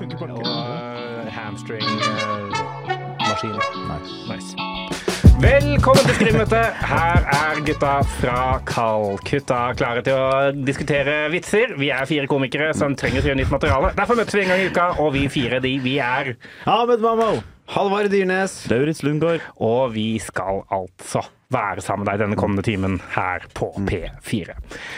funker på Og uh, hamstring-maskin. Nice. nice. Velkommen til Skrivmøte. Her er gutta fra Kalkutta klare til å diskutere vitser. Vi er fire komikere som trenger å gjøre nytt materiale. Derfor møtes vi en gang i uka, og vi fire de vi er. Ahmed Mammo! Halvard Dyrnes. Lauritz Lundgaard. Og vi skal altså være sammen med deg denne kommende timen her på P4.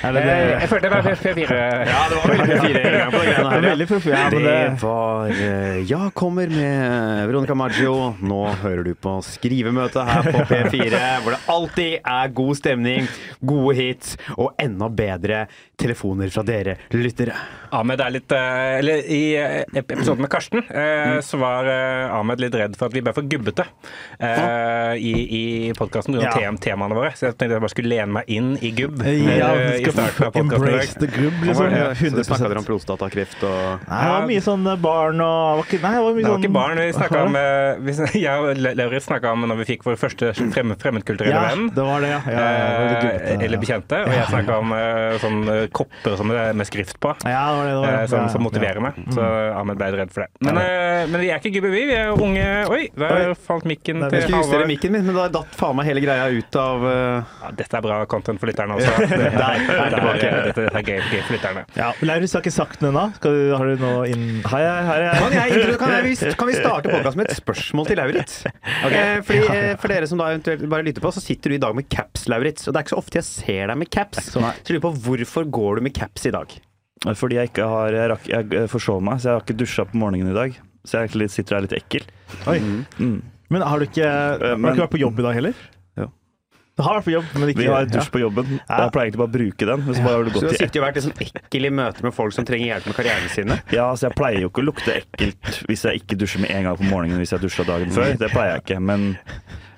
Er det Eh, det? jeg følte det var P4. Ja, det var veldig P4 en gang på greiene Det her. veldig proff. Ja, Det det var eh, Ja kommer med Veronica Maggio. Nå hører du på skrivemøtet her på P4, hvor det alltid er god stemning, gode hits og enda bedre telefoner fra dere lyttere. Ahmed er litt eh, Eller i eh, episoden med Karsten eh, så var Ahmed litt redd for at vi ble for gubbete eh, i, i podkasten pga. Ja. temaene våre. Så jeg tenkte jeg bare skulle lene meg inn i gubb Ja, vi i starten av skal podkasten embrace the gubb, liksom. Ja, Så 100 snakka dere om prostatakreft og Nei, det var mye sånn barn og det var ikke, Nei, det var mye Det var sånn ikke barn. Vi snakka om vi, Jeg og Lauritz snakka om når vi fikk vår første frem, fremmedkulturelle Ja, venn. det var det, ja. ja, ja, det var litt gubbete, eller bekjente. Og jeg snakka om sånn kopper som med, med skrift på. Ja, det var det. det, var eh, det. som, motiverer ja. meg. Så Ahmed ble redd for det. Men, eh, men vi er ikke gubbe, vi. Vi er unge Oi, der falt mikken Nei, til Jeg skulle justere mikken min, men da datt faen meg hele greia ut av uh... Ja, dette er bra content for lytterne også. Det, Der, der, dette, er, dette er gøy, gøy for lytterne. Ja, Laurus har ikke sagt noe ennå. Skal du- Har du noe inn Hei, hei, hei. Kan, jeg, kan, jeg, kan vi starte podkasten med et spørsmål til Lauritz? Eh, fordi, eh, for dere som da eventuelt bare lytter på, så sitter du i dag med caps, Lauritz. Og det er ikke så ofte jeg ser deg med caps. Så jeg lurer på hvorfor går du med caps i dag? Fordi jeg ikke har Jeg, rakk, jeg eh, forsov meg, så jeg har ikke dusja på morgenen i dag. Så jeg egentlig sitter her litt ekkel. Oi. Mm. Men har du ikke, har du ikke vært på jobb i dag heller? Du har vært på jobb, men ikke Vi har dusj på jobben. Ja. Jeg pleier egentlig bare å bruke den. Så bare har du Så du har sittet og vært liksom ekkel i møte med folk som trenger hjelp med karrieren sine? Ja, så jeg pleier jo ikke å lukte ekkelt hvis jeg ikke dusjer med en gang på morgenen hvis jeg dusja dagen før. Det pleier jeg ikke. Men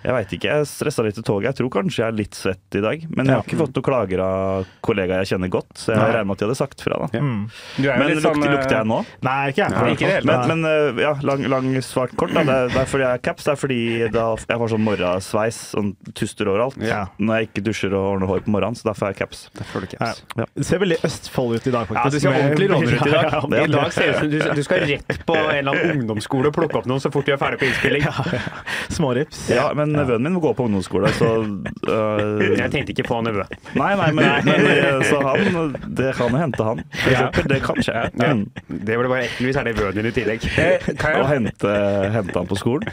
jeg veit ikke. Jeg stressa litt i toget. Jeg tror kanskje jeg er litt svett i dag. Men jeg har ikke fått noen klager av kollegaer jeg kjenner godt, så jeg regner med at de hadde sagt fra. da. Mm. Er Men lukter, sånn, lukter, eh, jeg nå? Nei, ikke jeg. Nei, ikke det hele Men, men øh, ja, lang, lang svart kort. Da. Det, er, det er fordi jeg har caps. Det er fordi da, jeg får sånn morgensveis, sånn tuster overalt, Ja. når jeg ikke dusjer og ordner hår på morgenen. Så derfor har jeg caps. Får du caps. Ja. Det ser veldig Østfold ut i dag, faktisk. Ja, du ser ordentlig råner ut i dag. Ja, ja, I dag ser det ut som du, du skal rett på en eller annen ungdomsskole og plukke opp noen så fort du er ferdig på innspilling. Smårips. Ja, men nevøen min må gå på ungdomsskole, så uh, Jeg tenkte ikke på nevø. Nei, nei, men, men øh, så han Det kan hente han. Ja. eksempel. Det kan skje. Ja. Mm. Det blir bare ekkelt hvis det er nevøen din i tillegg. Å kan Og hente, hente han på skolen.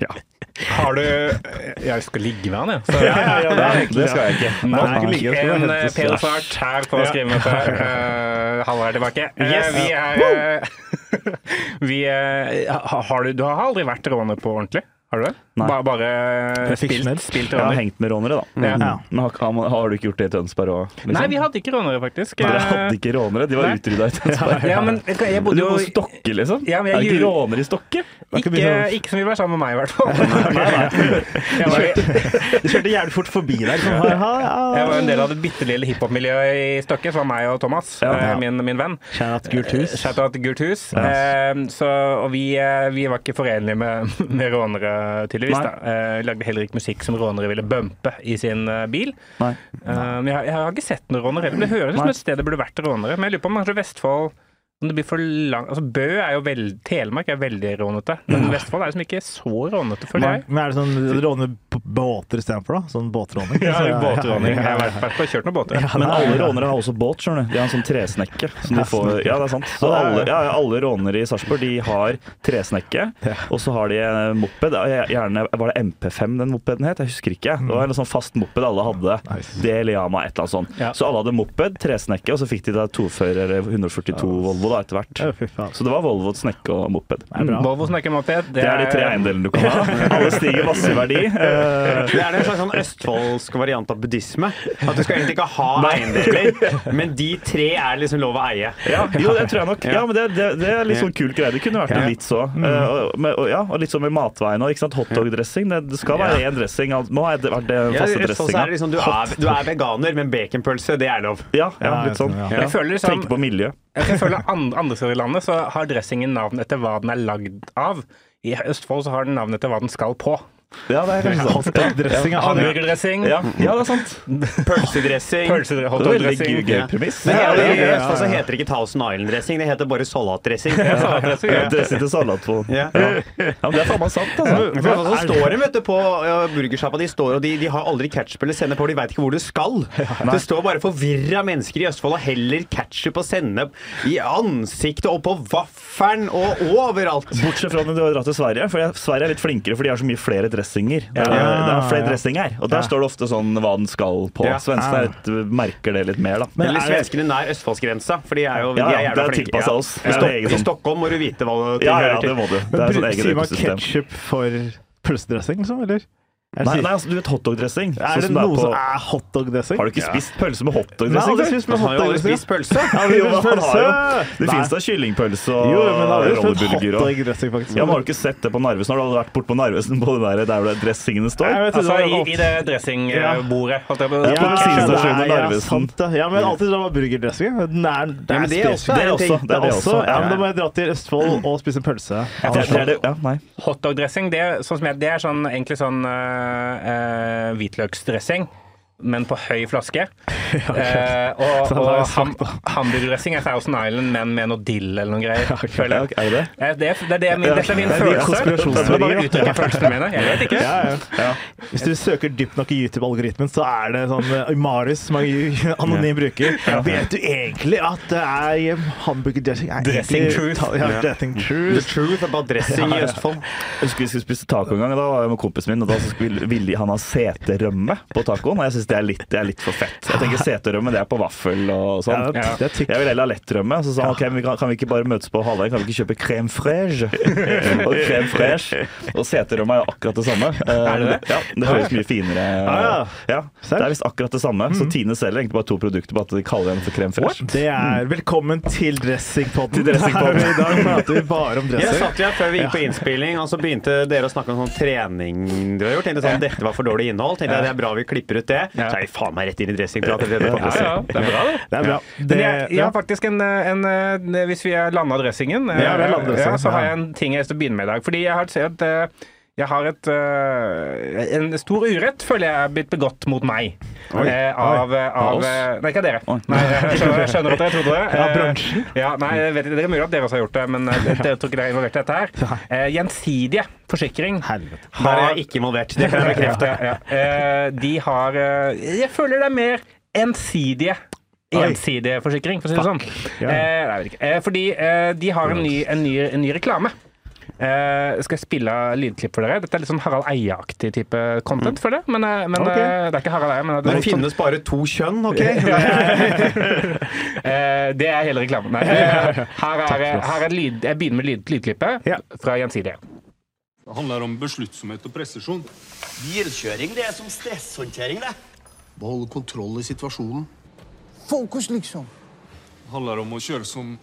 Ja. har du Jeg skal ligge med han, jeg. Ja. Ja, ja, ja, det, det skal jeg ikke. Nok Nei, ikke ligge, skal en eh, Svart her på skrivemøtet. Uh, Halvard er tilbake. Yes. Uh, vi er uh, Vi uh, Har du Du har aldri vært råner på ordentlig? Har du det? Nei. Ba, bare Professionelt. spilt, spilt Jeg har hengt med rånere, da. Ja. Ja. Men har, har, du ikke gjort det i Tønsberg òg? Liksom? Nei, vi hadde ikke rånere, faktisk. Dere Eh, hadde ikke rånere? De var utrydda i Tønsberg. Ja, men jeg bodde jo på Stokke, liksom? Ja, men jeg er det ikke gjorde- råner i Stokke? Ikke ikke, som vil være sammen med meg, i hvert fall. Nei, nei. Du kjørte jævlig fort forbi der. Liksom. jeg var en del av det bitte lille hiphop-miljøet i Stokke, som var meg og Thomas, Ja. eh, min, min venn. At Gult hus. Shout out Gult hus. Eh, så, og vi, eh, vi var ikke forenlige med, med rånere, tydeligvis. Nei. Da. Eh, lagde heller ikke musikk som rånere ville bumpe i sin eh, bil. Nei. Eh, jeg, har- jeg har ikke sett noen rånere heller. Det høres ut som et sted det burde vært rånere. Men jeg lurer på om kanskje Vestfold det blir for lang, altså Bø er jo veld, Telemark er veldig rånete, men Vestfold er liksom ikke så rånete, føler jeg. Men er det sånn råne på båter istedenfor, da? Sånn båtråning? Ja, Så- båtråning. Jeg ja, har vært- på kjørt noen båter. Ja, Men alle rånere har også båt, skjønner du. De har en sånn tresnekke. Som de får, ja, det er sant. Så alle, ja, alle rånere i Sarpsborg de har tresnekke, og så har de en moped. Gjerne Var det MP5 den mopeden het? Jeg husker ikke. Det var en sånn fast moped alle hadde. Nice. Yama, et eller annet sånt. Så alle hadde moped, tresnekke, og så fikk de da tofører 142 Volvo da etter hvert. Så det var Volvo, snekke og moped. Volvo, og Volvo snakker moped. Det er de tre eiendelene du kan ha. Alle stiger masse i verdi. Eh, Det er en slags sånn østfoldsk variant av buddhisme. At du skal egentlig ikke ha eiendeler, men de tre er liksom lov å eie. Ja, jo, det tror jeg nok. Ja, men det, det, det er litt sånn kul greie. Det kunne vært noe litt så. Eh, og, ja, og litt sånn med matveien og Hotdog-dressing. Det, det skal være én dressing. Nå har ha det vært den faste er dressinga. liksom, du er, du er veganer, men baconpølse, det er lov. Ja, ja, Ja, litt sånn. Jeg føler liksom Tenke på miljø. Jeg føler andre, steder i landet så har dressingen navn etter hva den er lagd av. I Østfold så har den navn etter hva den skal på. Ja, det er kanskje sant. Hotdog-dressing. Ja. Hamburgerdressing. Ja, ja, det er sant. Pølsedressing. Pølse, Det veldig hotdog-dressing. gøy, premiss. Men Ja, ja, ja, ja, ja. Så heter det ikke Thousand Island-dressing, det heter bare salatdressing. Dressing til salat. Ja. Ja. ja, men det er faen meg sant, altså. Så står de vet du, på ja, burgersjappa, de står og de, de har aldri ketchup eller sennep på, de veit ikke hvor det skal. det står bare forvirra mennesker i Østfold og heller ketchup og sennep i ansiktet og på vaffelen og overalt. Bortsett fra når du har dratt til Sverige, for Sverige er litt flinkere, for de har så mye flere dressinger. Det er, Ja. det er flere Ja. dressinger, og der står det ofte sånn hva den skal på. Ja. Svenskene er merker det litt mer, da. Men Eller er svenskene nær Østfoldsgrensa, for de er jo Ja, de ja, er det jævla er flinke. tilpasset oss. I, Stok I Stockholm må du vite hva det Ja, ja, det må du. Det er sånn eget Sier man ketsjup for pølsedressing, liksom? Eller? Nei, nei, altså, du vet hotdog-dressing? er Sånn det noe som er hotdog-dressing? Har du ikke spist pølse med hotdog-dressing? Nei, spist med har jo aldri spist pølse. Jo, jo- Det fins da kyllingpølse og Jo, men rollebulger og ja, men Har du ikke sett det på Narvesen? Har du aldri vært bort på Narvesen på det der, der hvor dressingene står? Jeg vet Altså i, i det dressingbordet. holdt jeg på å Ja, si. bensinstasjonen ja, Narvesen. sant. Ja, men alltid sånn burgerdressing. Den er, det Ja, er men det er også- det er også- det er også. Ja, men da må jeg dra til Østfold og spise pølse. Ja, er ja. Hotdog-dressing det, er- sånn som jeg, det er sånn, egentlig sånn øh, hvitløksdressing. Men på høy flaske. Eh, og det er og svakt, ham, hamburgerdressing er Thousand Island, men med noe dill eller noe greier. føler Ja, jeg. er det det? Eh, Det, er- det er det min, dette er min Det er følelse. konspirasjonsteorier, Jeg bare da. uttrykker følelsene mine. Jeg vet ikke. Ja, ja. Ja. Hvis du søker dypt nok i YouTube-algoritmen, så er det sånn eh, Marius, som er anonym bruker. Vet du egentlig at det er eh, hamburgerdressing er Dressing egentlig- truth. Ja, dressing The truth. er about dressing i Østfold. Jeg husker vi skulle spise taco en gang, da var jeg med kompisen min, og da ville han ha seterømme på tacoen. Og jeg syns det, er litt- det er litt for fett. Jeg tenker seterømme, det er på vaffel og Ja, sånn. Ja, er. Jeg vil heller ha lettrømme. Så sa han ok, men kan, kan vi ikke bare møtes på halvveien? Kan vi ikke kjøpe crème fraîche? og crème fraîche og seterømme er jo akkurat det samme. Er det det? Ja, det høres mye finere Ah, Ja, Det er visst akkurat det samme. Så Tine selger egentlig bare to produkter, bare at de kaller den for crème fraîche. Det er Velkommen til Dressingpodden. Til Dressingpodden. I dag prater vi bare om dressing. Jeg satt jo her før vi gikk på innspilling, og så begynte dere å snakke om sånn trening du har gjort. Tenkte sånn, dette var for dårlig innhold. Tenkte jeg det er bra vi klipper ut det. Ja. Så er vi faen meg rett inn i dressingprat. Ja, ja, det er bra, det. Det er bra. Det, jeg, jeg har faktisk en, en, en Hvis vi har landa dressingen, eh, så har jeg en ting jeg har lyst til å begynne med i dag. Fordi jeg har sett eh, jeg har et, uh, en stor urett, føler jeg er blitt begått mot meg. Eh, av, av eh, Nei, ikke av dere. Oi. Nei, jeg skjønner, jeg skjønner at dere trodde det. Ja. Ja, nei, jeg vet, Det er mulig at dere også har gjort det, men dere tror ikke dere er involvert i dette her. Eh, gjensidige forsikring Helvete. Der er jeg ikke involvert. Det kan jeg bekrefte. ja, ja. Eh, de har eh, Jeg føler det er mer ensidige. Oi. Ensidig forsikring, for å si det sånn. Ja. Eh, nei, ikke. Eh, fordi eh, de har en ny, en ny, en ny reklame. Eh, skal jeg spille lydklipp for dere? Dette er litt sånn Harald Eie-aktig type content, føler jeg. Men, eh, men okay. uh, det er ikke Harald Eie. Men det, Det finnes sånn, bare to kjønn, OK? uh, det er hele reklamen. Nei, her er, her er lyd, jeg begynner med lyd, lydklippet Ja. fra Gjensidige. Det handler om besluttsomhet og presisjon. Bilkjøring, det er som stresshåndtering, det. Beholde kontroll i situasjonen. Fokus, liksom. Det handler om å kjøre som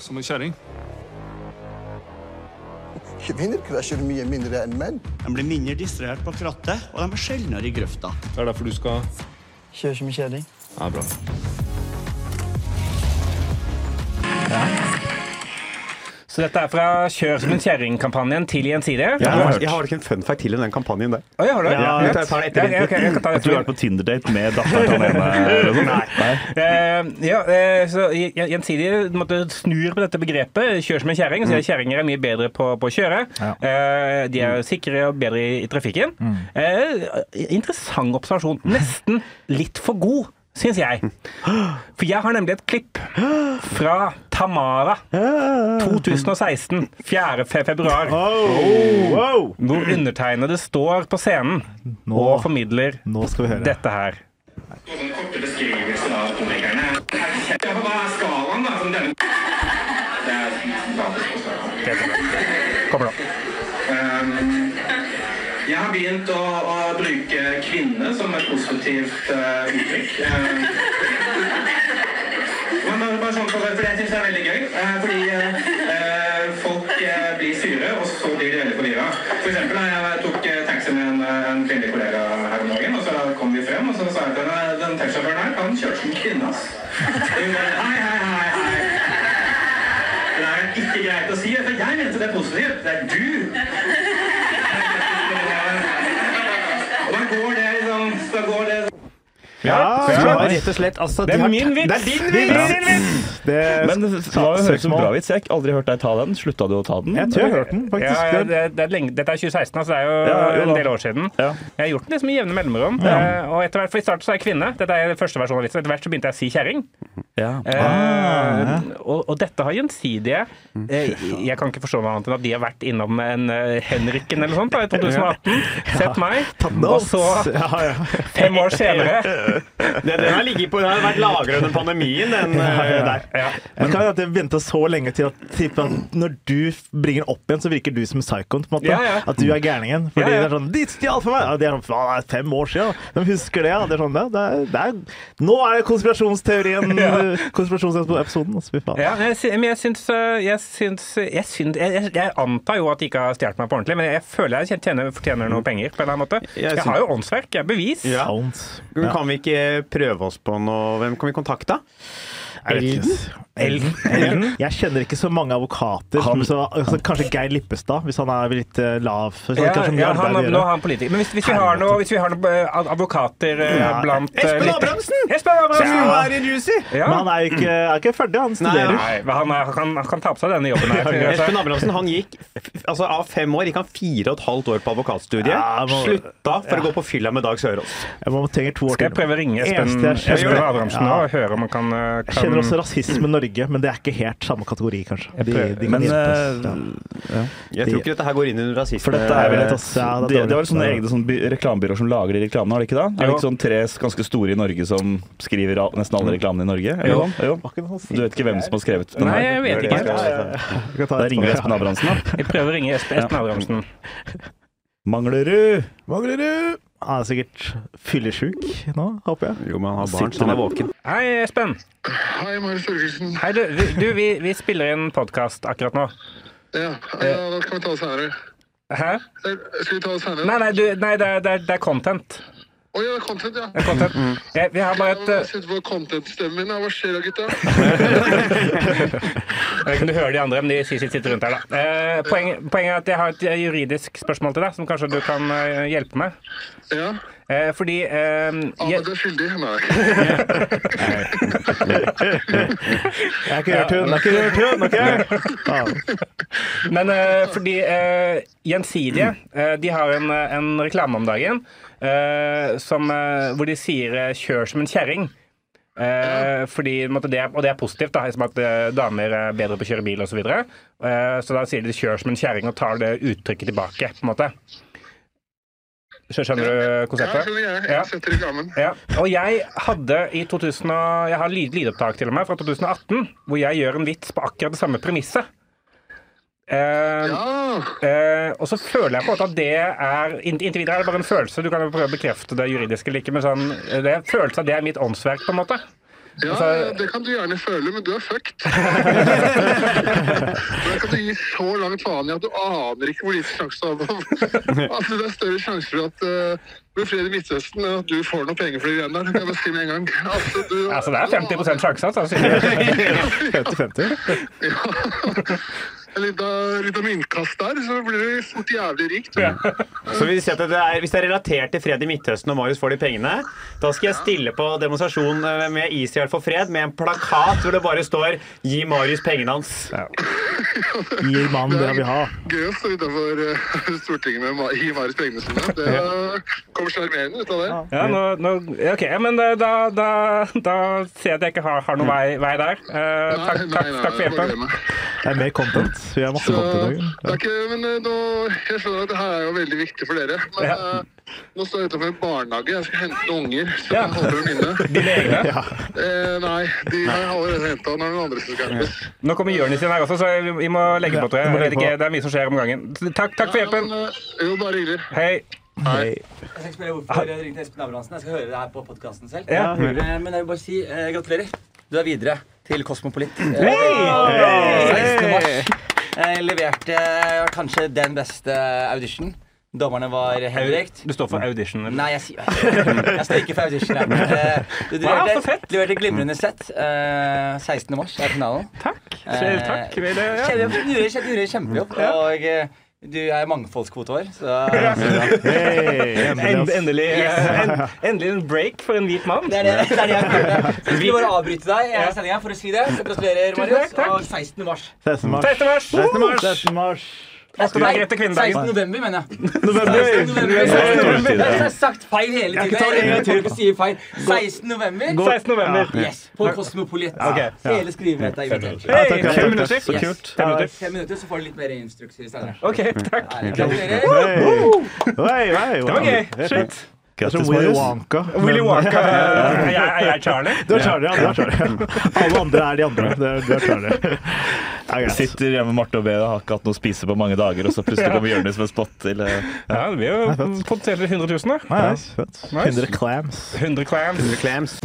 som en kjerring. Kvinner krasjer mye mindre enn menn. De blir mindre distrahert på krattet, og de er sjeldnere i grøfta. Det er derfor du skal Kjører som en kjerring. Ja, bra. Så dette er fra Kjør som en kjerring-kampanjen til Gjensidige. Jeg har, jeg har ikke en fun fact til i den kampanjen der. Oi, har du? Ja, jeg tar- det etter Ja, okay, jeg kan ta det Jeg tror du har vært på Tinder-date med datteren til han ene. Nei. Eh, ja, eh, så Gjensidige måtte snur på dette begrepet. Kjør som en kjerring. Så kjerringer er mye bedre på, på å kjøre. Ja. Eh, de er sikre og bedre i, i trafikken. Mm. interessant observasjon. Nesten litt for god, syns jeg. For jeg har nemlig et klipp fra Tamara 2016. 4. fe- februar. Oh, wow. Hvor undertegnede står på scenen Nå. og formidler Nå skal vi høre. dette her. Den korte beskrivelsen av komikerne. Hva er skalaen, da? Som denne Det er basis på skalaen. Kommer nå. Har begynt å, å bruke kvinne som et positivt uh, uttrykk. Uh, men bare, sånn for, for jeg syns jeg er veldig gøy. Uh, fordi folk blir sure, og så blir de veldig forvirra. For eksempel da jeg tok taxi med en, en kvinnelig kollega her om dagen, og så kom vi frem, og så sa jeg til henne den taxisjåføren her, kan kjøre som kvinne, ass. Hei, hei, hei, hei. Det er ikke greit å si, for jeg mente det er positivt. Det er du. går det liksom Så går det Ja, Det var rett og slett altså, Det er min vits! Det er din vits! er vits! det, Men det var jo høres ut som bra vits. Jeg har aldri hørt deg ta den. Slutta du å ta den? Jeg tror jeg har hørt den, faktisk. ja, det, det er lenge, dette er 2016, altså det er jo Ja, jo en del år siden. Ja. Jeg har gjort den liksom i jevne mellomrom. eh, Og etter hvert, for I starten så er jeg kvinne. Dette er den første versjonen av vitsen. Etter hvert så begynte jeg å si kjerring. Ja. Eh, og, og dette har gjensidige eh, Jeg kan ikke forstå noe annet enn at de har vært innom en uh, Henriken eller sånt da, i 2018. Sett meg. Og så, ja, ja. fem år senere Den, den har ligget på, den har vært lagra under pandemien, den ja, der. ja. Men kan at jeg venta så lenge til at, typ, at når du bringer den opp igjen, så virker du som psykoen. på en måte. Ja, ja. At du er gærningen. Fordi Ja, ja. det er sånn 'De stjal for meg!' Ja, det er sånn, det fem år siden. De husker det, ja. Det er sånn, det er, det er, nå er det konspirasjonsteorien. Konspirasjonsepisoden. Altså. Ja, men jeg, jeg syns eh, Jeg, syns, jeg, syns, jeg, jeg, jeg antar jo at de ikke har stjålet meg på ordentlig, men jeg føler jeg tjener, fortjener noe penger. på en eller annen måte. Jeg Jeg har jo åndsverk. Jeg er bevis. Ja. Kan vi ikke prøve oss på noe Hvem kan vi kontakte? Ikke. Elden. Elden? Jeg kjenner ikke så mange advokater. Han- så, altså, kanskje Geir Lippestad, hvis han er litt eh, lav. Så Ja, ja, han, nå har er han politiker. Men hvis, hvis vi har noe, hvis vi har noen eh, advokater eh, Ja. blant Espen Abrahamsen! Espen Abrahamsen! Ja. er i Juicy! Ja. Men han er ikke, er ikke ferdig, han studerer. Nei, nei. han, er, han, kan, han kan ta på seg denne jobben her. Espen Abrahamsen han gikk altså Av fem år gikk han fire og et halvt år på advokatstudiet. Ja, må- Slutta for å gå på fylla med Dag Sørås. Jeg må trenger to år Skal jeg prøve å ringe Espen, Espen Abrahamsen nå og høre om han kan, kan... Jeg kjenner også rasisme i Norge, men det er ikke helt samme kategori, kanskje. De, de kan Men eh. Ja. Jeg tror ikke dette her går inn under rasisme. For dette er vel et ja, det er det, det var sånne egne sånn reklamebyråer som lager de reklamene, har de ikke det? Er det ikke sånn tre ganske store i Norge som skriver all, nesten alle reklamene i Norge? Jo. sånn? jo. Si? Du vet ikke hvem som har skrevet den Nei, jeg vet ikke. Jeg ta Da ringer vi. Espen Abrahamsen, da. Jeg prøver å ringe Espen, Abrahamsen. Manglerud! Mangler du? Han er sikkert fyllesjuk nå, håper jeg. Jo, men han har barn, så han er våken. Hei, Espen. Hei, Marius Torkelsen. Hei, du, vi, du, vi, vi spiller inn podkast akkurat nå. Ja, ja, da kan vi ta det senere. Hæ? Skal vi ta det senere? Nei, nei, du, nei det, er, det, er, det er content. Å ja, det er content, ja. Det er content. Jeg, vi har bare et Jeg sitter på content-stemmen min. Hva skjer da, gutta? Jeg om du hører de andre, men de sier sitter rundt her, da. Eh, poeng, poenget er at jeg har et juridisk spørsmål til deg, som kanskje du kan eh, hjelpe med. Ja, Eh, fordi eh, jeg, Ahmed er skyldig. Nei. Jeg har ikke hørt hun, jeg har ikke hørt hun, ok? Faen. Men eh, fordi eh, Gjensidige eh, de har en, eh, en reklame om dagen som, eh, hvor de sier eh, 'kjør som en kjerring'. Eh, fordi, måte, det og det er positivt, da, som at eh, damer er bedre på å kjøre bil osv. Så, videre. eh, så da sier de 'kjør som en kjerring' og tar det uttrykket tilbake. på en måte. Skjønner du konseptet? Ja, jeg. Jeg setter reklamen. Ja, og jeg hadde i 2000 Jeg har lydopptak til og med fra 2018 hvor jeg gjør en vits på akkurat det samme premisset. Eh, eh, og så føler jeg på en måte at det er Inntil videre er det bare en følelse. Du kan jo prøve å bekrefte det juridiske eller ikke, men sånn, det er en følelse av det er mitt åndsverk, på en måte. ja, Altså- det kan du gjerne føle, men du er fucked. Da kan du gi så langt faen i at du aner ikke hvor liten sjanse du har på Altså, Det er større sjanse for at uh, det blir fred i Midtøsten at du får noe penger for de greiene der. Kan jeg bare si med en gang. Altså, du, Altså, det er 50 sjanse, altså. 50-50. Ja. En liten liten myntkast der, så blir det fort jævlig rikt. Så hvis, at det er, Hvis det er relatert til fred i Midtøsten og Marius får de pengene, da skal jeg stille på demonstrasjon eh, med Israel for fred med en plakat hvor det bare står 'Gi Marius pengene hans'. Gi mannen det han vil ha. Gøy å stå utenfor eh, Stortinget med gi Marius pengene sine. Det kommer sjarmerende ut av det. Ja, nå, nå, OK, men da, da, da, da ser jeg at jeg ikke har, har noen vei, vei der. Uh, takk, takk, takk for hjelpen. Det er mer content. Vi har masse Så, i dag. Ja. ikke, men eh, nå, jeg skjønner at det her er jo veldig viktig for dere. Men Ja. eh, nå står jeg utenfor en barnehage. Jeg skal hente noen unger. Så Ja. jeg holder dem inne. Dine egne. Eh, nei, de har jeg allerede henta. Nå er det noen andre som skal hentes. Nå kommer Jonis inn her også, så vi, må legge på, tror jeg. jeg vet ikke, det er mye som skjer om gangen. Takk, takk for hjelpen. Men, eh, jo, bare hyggelig. Hei. Hei. Jeg skal spørre hvorfor jeg ringte Espen Abrahamsen. Jeg skal høre det her på podkasten selv. Ja. Men jeg vil bare si eh, gratulerer. Du er videre til Kosmopolit. Eh, 16. mars. Jeg leverte eh, kanskje den beste audition. Dommerne var Henrik. Du står for audition? eller? Nei, jeg sier Jeg står ikke for audition. jeg. Du Du Wow, leverte, fett. leverte glimrende sett. Eh, 16. mars er finalen. Takk. Selv Takk. Kjempejobb. Kjempe- gjorde en Du er mangfoldskvote vår, så Hey, endelig, endelig, eh, en, endelig en break for en hvit mann. det er det, det, er det jeg føler. Så skulle bare avbryte deg i sendinga for å si det. Så gratulerer, Marius. Og 16. mars. 16. mars. 16. mars. 16. mars. 16. mars. Etter 16. kvinnedagen. november, mener jeg. November. 16. november. november. Jeg har sagt feil hele tiden. ta det en gang Jeg tør ikke å si feil. 16. november. 16. november. Yes, på Kosmopolit. Hele skriverettet er invitert. Takk, fem minutter. Så kult. Fem minutter. Fem minutter, så får du litt mer instrukser senere. OK, takk. Gratulerer. Hey. Hey, hey, Det var gøy. Shit. Er Grattis, Willy Wonka. Willy men- Wonka. Er jeg, er Charlie? Du er Charlie, ja. Du er Charlie. Alle andre er de andre. Du er, Charlie. Sitter hjemme med Marte og B og har ikke hatt noe å spise på mange dager, og så plutselig kommer Jonis med spott spot til ja. Ja, det blir jo potensielt 100 000, da. Nice. Fett. 100 clams. 100 clams. Clams.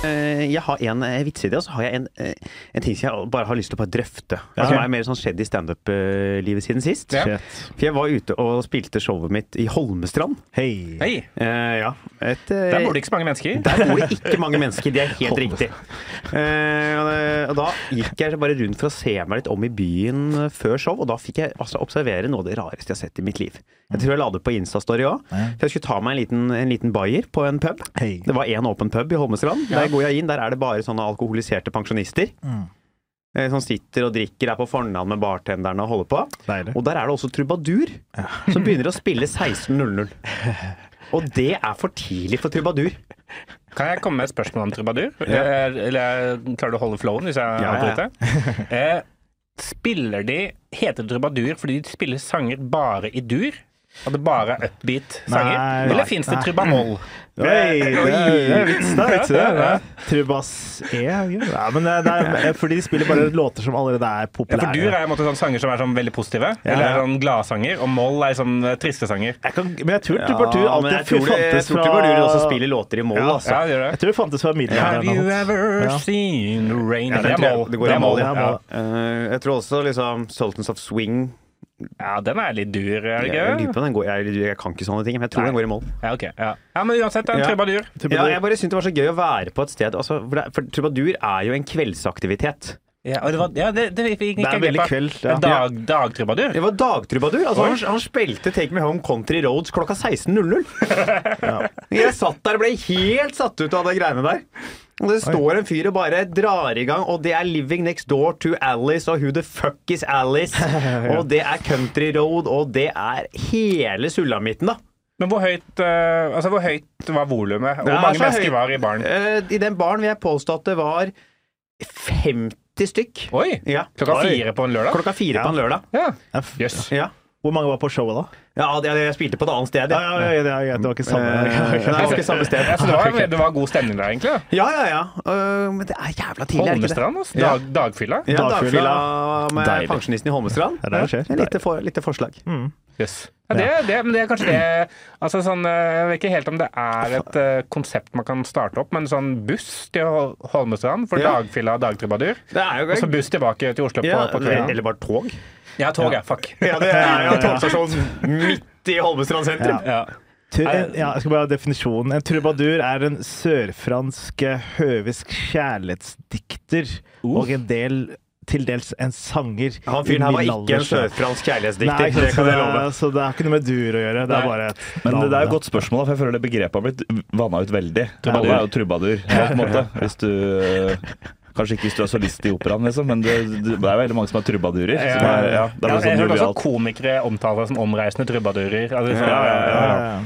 Eh, Jeg har en vitseidé, og så har jeg en, eh, en ting som jeg bare har lyst til å bare drøfte. Som er mer sånn skjedd i standup-livet siden sist. Ja. For jeg var ute og spilte showet mitt i Holmestrand. Hei. Hey. Uh, ja. Et, uh, Der bor det ikke så mange mennesker. Der bor det ikke mange mennesker, det er helt riktig. Uh, og, da gikk jeg bare rundt for å se meg litt om i byen eh, før show, og da fikk jeg altså, observere noe av det rareste jeg har sett i mitt liv. Jeg tror jeg la det på Insta-story òg. For jeg skulle ta meg en liten, en liten bayer på en pub. Hey. Det var én åpen pub i Holmestrand. Der går jeg inn, der er det bare sånne alkoholiserte pensjonister. Mm. Som sitter og drikker, er på fornavn med bartenderne og holder på. Deilig. Og der er det også trubadur, som begynner å spille 16.00. Og det er for tidlig for trubadur. Kan jeg komme med et spørsmål om trubadur? Eller, eller klarer du å holde flowen hvis jeg Ja, ja, ja. Eh, spiller de Heter det trubadur fordi de spiller sanger bare i dur? At det bare er upbeat sanger? Eller fins det nei. trubamoll? Oi, det er det er vits, det er vits det. Ja, ja, ja. Trubas E, ja, men det det er fordi de spiller bare låter som allerede er Ja, populære. for dur er måte sånn sanger som er sånn veldig positive, eller er sånn gladsanger, og moll er sånn eh, triste sanger. Jeg kan, men jeg tror Trubadur Ja, alltid jeg tror, det, jeg fantes tror fra trubadur også spiller låter i moll, Ja. altså. Ja, det gjør Jeg tror det fantes fra Have middelalderen. you og sånt. ever Ja. seen rain? Ja, det er moll. det går i moll, ja, ja. Eh, jeg tror også liksom Sultans of Swing Ja, den er litt dur, er det jeg, jeg, lurer på den går, jeg, jeg kan ikke sånne ting, men jeg tror Nei. den går i mål. Ja, okay, Ja. ja, men uansett, det er en Ja. trubadur. Ja, jeg bare syntes det var så gøy å være på et sted altså, for, det, for trubadur er jo en kveldsaktivitet. Ja, og det, var, ja, det, det, gikk Det er veldig kveld, ja. Dag, dagtrubadur? Det var dagtrubadur. Altså, han, han spilte Take Me Home Country Roads klokka 16.00. Jeg satt der og ble helt satt ut av de greiene der. Og det står en fyr og bare drar i gang, og det er Living Next Door to Alice, og Who the fuck is Alice? Og det er Country Road, og det er hele sulamitten, da. Men hvor høyt, uh, altså, hvor høyt var volumet? Hvor mange mennesker høyt. var i baren? Uh, I den baren vil jeg påstå at det var 50 stykk. Oi! Ja. Klokka fire på en lørdag? Klokka fire på en lørdag. Ja. Jøss. Ja. Hvor mange var på showet da? Ja, jeg, jeg spilte på et annet sted. Ja, ja, ja, ja, det, er det var ikke samme. Eh, det var ikke samme sted. Ja, så det var, det var god stemning der, egentlig? Ja, ja, ja. Uh, men det er jævla tidlig? Holmestrand, altså. Dag, dagfylla? Ja, Dagfylla. med Deilig. pensjonisten i Holmestrand. Det er det skjer. Ja, Lite, for, lite forslag. Yes. Ja, det, det, men det er kanskje det altså sånn, eh, Jeg vet ikke helt om det er et uh, konsept man kan starte opp, men sånn buss til Holmestrand for Ja. dagfylla og dagtrubadur. Og så buss tilbake til Oslo på, ja, på kvelden. Eller bare tog. Ja, tog, ja. Fuck. Ja, det er jo togstasjonen midt i Holmestrand sentrum. Ja. En, ja, jeg skal bare ha definisjonen. En trubadur er en sørfransk eh, høvisk kjærlighetsdikter og en del til dels en sanger. Han fyren her var ikke en sørfransk kjærlighetsdikter. Nei, Det kan jeg love. så, det har ikke noe med dur å gjøre. Det Nei. er bare et Men det, det er et godt spørsmål, for jeg føler det begrepet har blitt vanna ut veldig. Trubadur er jo trubadur, på en måte. Hvis du Kanskje ikke hvis du er solist i operaen, liksom, men det, det er veldig mange som er trubadurer. Ja, Som er, ja, det er Ja, sånn jeg hører også komikere omtale som omreisende trubadurer. Altså, så, Ja, ja, ja, ja, ja.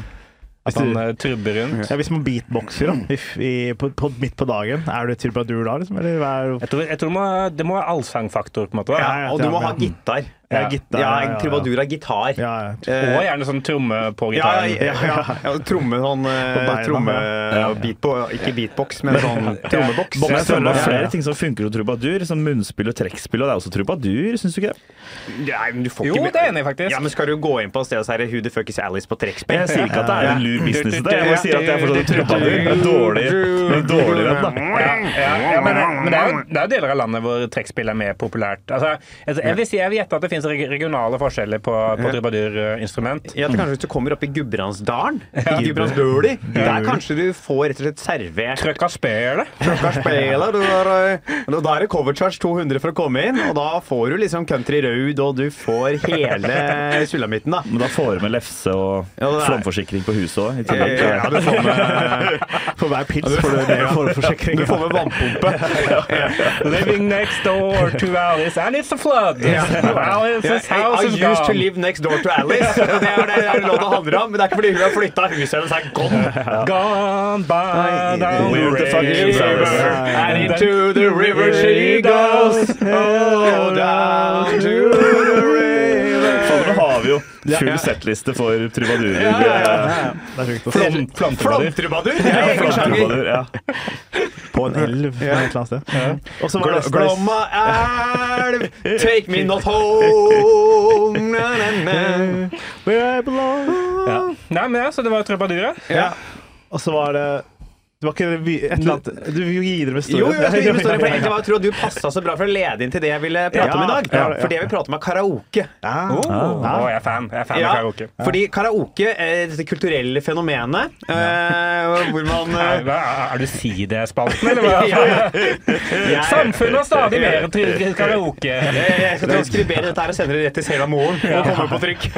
At han uh, trubber rundt. Ja, hvis man beatboxer da, i, i, på, på, midt på dagen, er du trubadur da, liksom? Eller hva er Jeg tror, jeg tror det, må, det må være allsangfaktor, på en måte. Ja, ja. Og du må ha gitar. Ja, gitar, Ja, en trubadur av gitar. Ja, ja. Eh, Og gjerne sånn tromme på gitaren. ja, ja, ja. ja tromme sånn eh, På tromme, ja. beat på, Ikke beatbox, men sånn trommeboks. Men jeg føler det er flere ting som funker som trubadur, som munnspill og trekkspill, og det er også trubadur, syns du ikke det? Nei, men du får Jo, ikke det er enig i, faktisk. Ja, men Skal du gå inn på stedet og si Who the fuck is Alice på trekkspill? Jeg sier ikke at det er en lur business, det. jeg bare sier at det er fortsatt en trubadur. Det er dårlig, er dårlig venn, da. Ja, ja, ja, men, er jo, det er jo deler av landet hvor trekkspill er mer populært. Altså, altså, jeg vil si jeg vil gjette at det finnes regionale forskjeller på, på trubadurinstrument. Ja, kanskje hvis du kommer opp i Gudbrandsdalen, i Gudbrandsdøli, der kanskje du får rett og slett servert Trøkka spelet. Trøkka spelet, du har, eh, Da er det cover charge 200 for å komme inn, og da får du liksom country road, og du får hele sulamitten, da. Men da får du med lefse og Ja, flomforsikring på huset òg. i tillegg. Ja, du får med, For hver pils får du med flomforsikring. du får med vannpumpe. Living next door two hours, and it's a flood. Alice's I, I house is used to live next door to Alice. Det er det, det er det handler om, men det er ikke fordi hun har flytta huset hennes er gone. Gone by the river? And into the river she goes. Oh, down to the river. Faen, nå har vi jo full settliste for trubadurer. Ja, ja, ja. Flom, Flomtrubadur. Er Ja, flom, ja. På en elv et eller annet sted. Og så var det Glomma elv, take me not home. Na, na, na. Where I belong. Ja. Nei, men ja, så det var trubadurer. Ja. Og så var det Det var ikke et eller annet Du vil jo gi dere med Jo, jo, jeg skal gi meg storyen, for egentlig var- jeg tror du passa så bra for å lede inn til det jeg ville prate om i dag. Ja, ja. For det jeg vil prate om, er karaoke. Ja. Å, jeg er fan. Jeg er fan Ja, av karaoke. fordi karaoke, er dette kulturelle fenomenet, uh, hvor man uh, er, Er du sidespalten, eller hva? Ja, ja. Samfunnet har stadig mer til karaoke. Jeg skal transkribere dette her og sende det rett til Sela Moren. Og komme på trykk.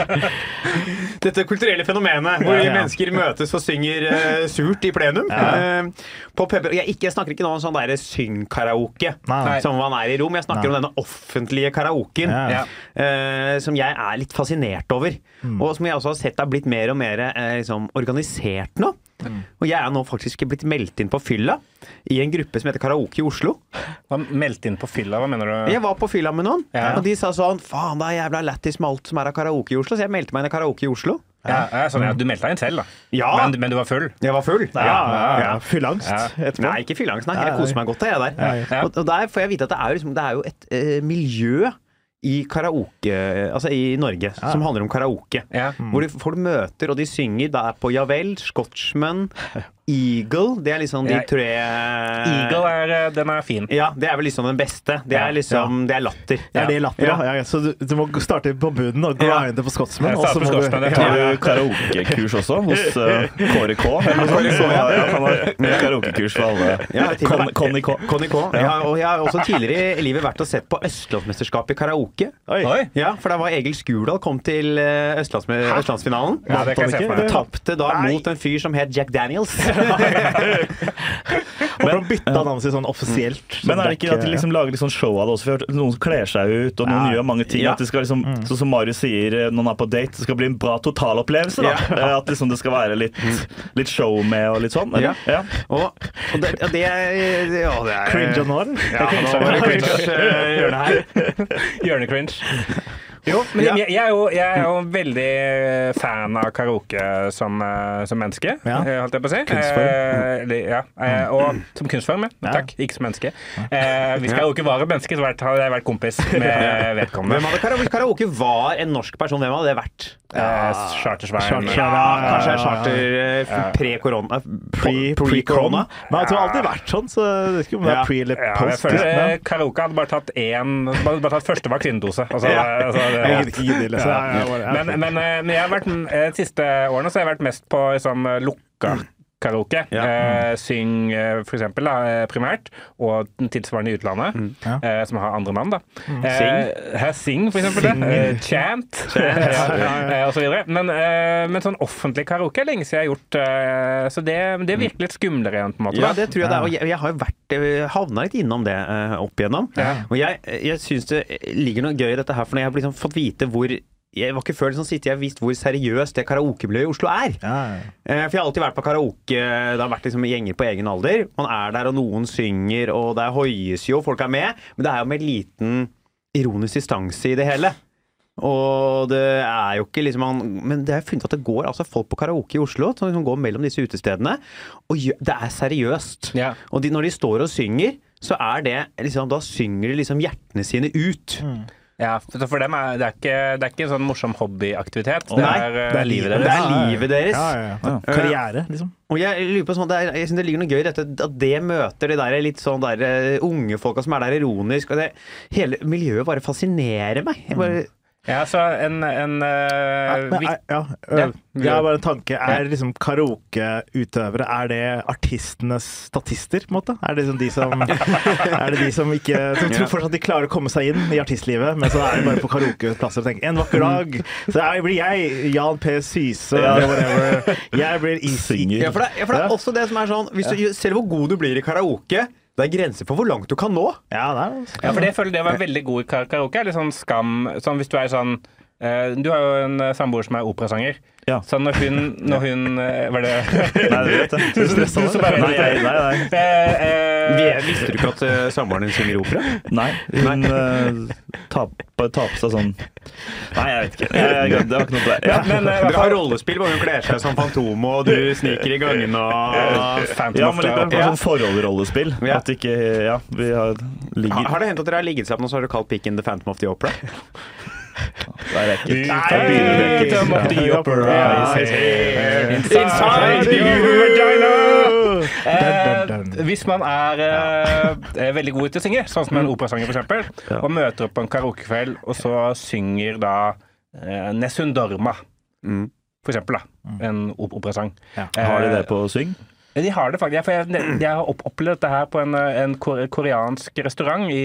Dette kulturelle fenomenet hvor Ja, ja. mennesker møtes og synger uh, surt i plenum. Eh, på puber. Jeg, jeg snakker ikke nå om sånn der syng-karaoke, som man er i rom. Jeg snakker Nei. om denne offentlige karaoken, Ja. uh, som jeg er litt fascinert over. Og som jeg også har sett er blitt mer og mer uh, liksom, organisert nå. Og jeg er nå faktisk blitt meldt inn på fylla i en gruppe som heter Karaoke i Oslo. Hva Meldt inn på fylla, hva mener du? Jeg var på fylla med noen, Ja. og de sa sånn Faen, det er jævla lættis med alt som er av karaoke i Oslo. Så jeg meldte meg inn i karaoke i Oslo. Ja, ja, sånn, ja, du meldte deg inn selv, da. Ja. Men, men du var full? Jeg var full. Ja, ja, ja. Ja. Fyllangst Ja. etterpå. Nei, ikke fyllangst, nei. Jeg koser meg godt, jeg, der. Ja. Og, og der får jeg vite at det er jo, liksom, det er jo et eh, miljø i karaoke Altså i Norge som handler om karaoke. Ja. Hvor de, folk møter, og de synger. Det er på Javel, Scotchman, Eagle. Det er liksom de tre Eagle er, eh, den er fin. Ja, det er vel liksom den beste. Det er liksom Det er latter. Ja. er det latter, ja. Ja. ja. Så du, du må starte på bunnen og grinde på Scotsman. Og så må du- ta ja. Tar du karaokekurs også hos uh, Kåre K? Eller noe sånt? Så, ja, han har karaokekurs for alle. Ja, Conny K. Og jeg har også tidligere i livet vært og sett på Østlandsmesterskapet i karaoke. Oi. Oi! Ja, for da var Egil Skurdal kom til eh, Østlandsfinalen. Ja. Tapte da Nei. mot en fyr som het Jack Daniels. Og for å bytte navnet sitt sånn offisielt. Men er det ikke at de liksom lager litt sånn show av det også? For noen som kler seg ut, og noen Ja. gjør mange ting. Ja. At det skal liksom, Sånn som Marius sier eh, når han er på date, det skal bli en bra totalopplevelse. da. Ja. At liksom det skal være litt, litt show med og litt sånn. Eller? Ja. Og, og det, ja, det er ja, det er Cringe og eller? Ja, nå var det cringe-hjørnet her. Hjørnecringe. Jo, men Ja. jeg, jeg, er jo, jeg er jo veldig fan av karaoke som, eh, som menneske, Ja. eh, holdt jeg på å si. Kunstform. Eh, ja, eh, og som kunstform, ja. Ja. Takk. Ikke som menneske. Eh, hvis karaoke var et menneske, så hadde jeg vært kompis med vedkommende. Hvem hadde karaoke? karaoke var en norsk person. Hvem hadde det vært? Eh, Chartersveien. Kanskje charter pre-korona. Pre- Pre-korona. Men jeg tror alltid det alltid vært sånn, så det skulle er pre eller Ja, jeg post. føler Karaoke hadde bare tatt én Bare, tatt første vaksinedose. Altså, Ja. altså, Jeg ikke liksom. Men, men, eh, men jeg har vært, eh, de siste årene så har jeg vært mest på liksom, lukka karaoke. Ja. Eh, syng eh, for eksempel, da, eh, primært, og tilsvarende i utlandet, Ja. eh, som har andre navn. da. Sing. Eh, sing, for eksempel. Sing. Eh, chant, eh, og så videre. Men, eh, men sånn offentlig karaoke er lenge siden jeg har gjort, så det, det virker litt skumlere igjen, på en måte. Ja, det tror jeg det er. Og jeg, jeg har jo vært havna litt innom det opp igjennom. Ja. Og jeg, jeg syns det ligger noe gøy i dette her, for når jeg har liksom fått vite hvor jeg var ikke før liksom, sist jeg har visst hvor seriøst det karaokemiljøet i Oslo er. Ja, Eh, For jeg har alltid vært på karaoke, det har vært liksom gjenger på egen alder. Man er der, og noen synger, og det hoies jo, folk er med. Men det er jo med liten ironisk distanse i det hele. Og det er jo ikke liksom man, Men det har jeg funnet at det går altså folk på karaoke i Oslo som liksom går mellom disse utestedene. Og det er seriøst. Ja. Og de, når de står og synger, så er det liksom Da synger de liksom hjertene sine ut. Ja, for for dem er det er ikke, det er ikke en sånn morsom hobbyaktivitet. Det er, eh, det er livet deres. Det er livet deres. Ja, ja, ja. Karriere, liksom. Og jeg lurer på sånn, det er, jeg synes det ligger noe gøy i dette, at det møter de der litt sånn der eh, unge folka som er der ironisk. Og det, hele miljøet bare fascinerer meg. Jeg bare, Ja, så en, en Men, vik- er- ja, Ja. jeg har bare en tanke. Er liksom karaokeutøvere Er det artistenes statister, på en måte? Er det liksom de som Er det de som ikke Som tror fortsatt de klarer å komme seg inn i artistlivet, men så er de bare på karaokeplasser og tenker En vakker dag, så jeg blir jeg Jan P. Syse eller whatever. Jeg blir Easy. Ja, for det, for det er også det som er sånn hvis du, Selv hvor god du blir i karaoke, det er grenser for hvor langt du kan nå. Ja, det er Ja, for det jeg føler det var veldig god karaoke litt sånn skam. Sånn hvis du er sånn Du har jo en eh, samboer som er operasanger. Ja. Så når hun, når hun eh, Var det Nei, det vet jeg. Du stressa Du som bare- Nei, nei, nei. Eh, eh, Visste du ikke at uh, samboeren din synger opera? Nei, hun uh, tar på på seg sånn Nei, jeg vet ikke. Jeg, jeg, det var ikke noe der. det. Ja. men, men, Dere har rollespill hvor hun kler seg som Fantom, og du sniker i gangene og Phantom Ja, men litt mer Ja. sånn forholdsrollespill. Ja. At ikke Ja, vi har har, ligger har det hendt at dere har ligget sammen, og så har dere kalt pikken The Phantom of the Opera? Det er Nei. Eh, hvis man er eh, eh, veldig god til å synge, sånn som en operasanger f.eks., og møter opp på en karaokekveld, og så synger da eh, Nessun Dorma, Mm. for eksempel, da, en operasang. Har de det på syng? De har det faktisk. Jeg, har opplevd dette her på en, en koreansk restaurant i,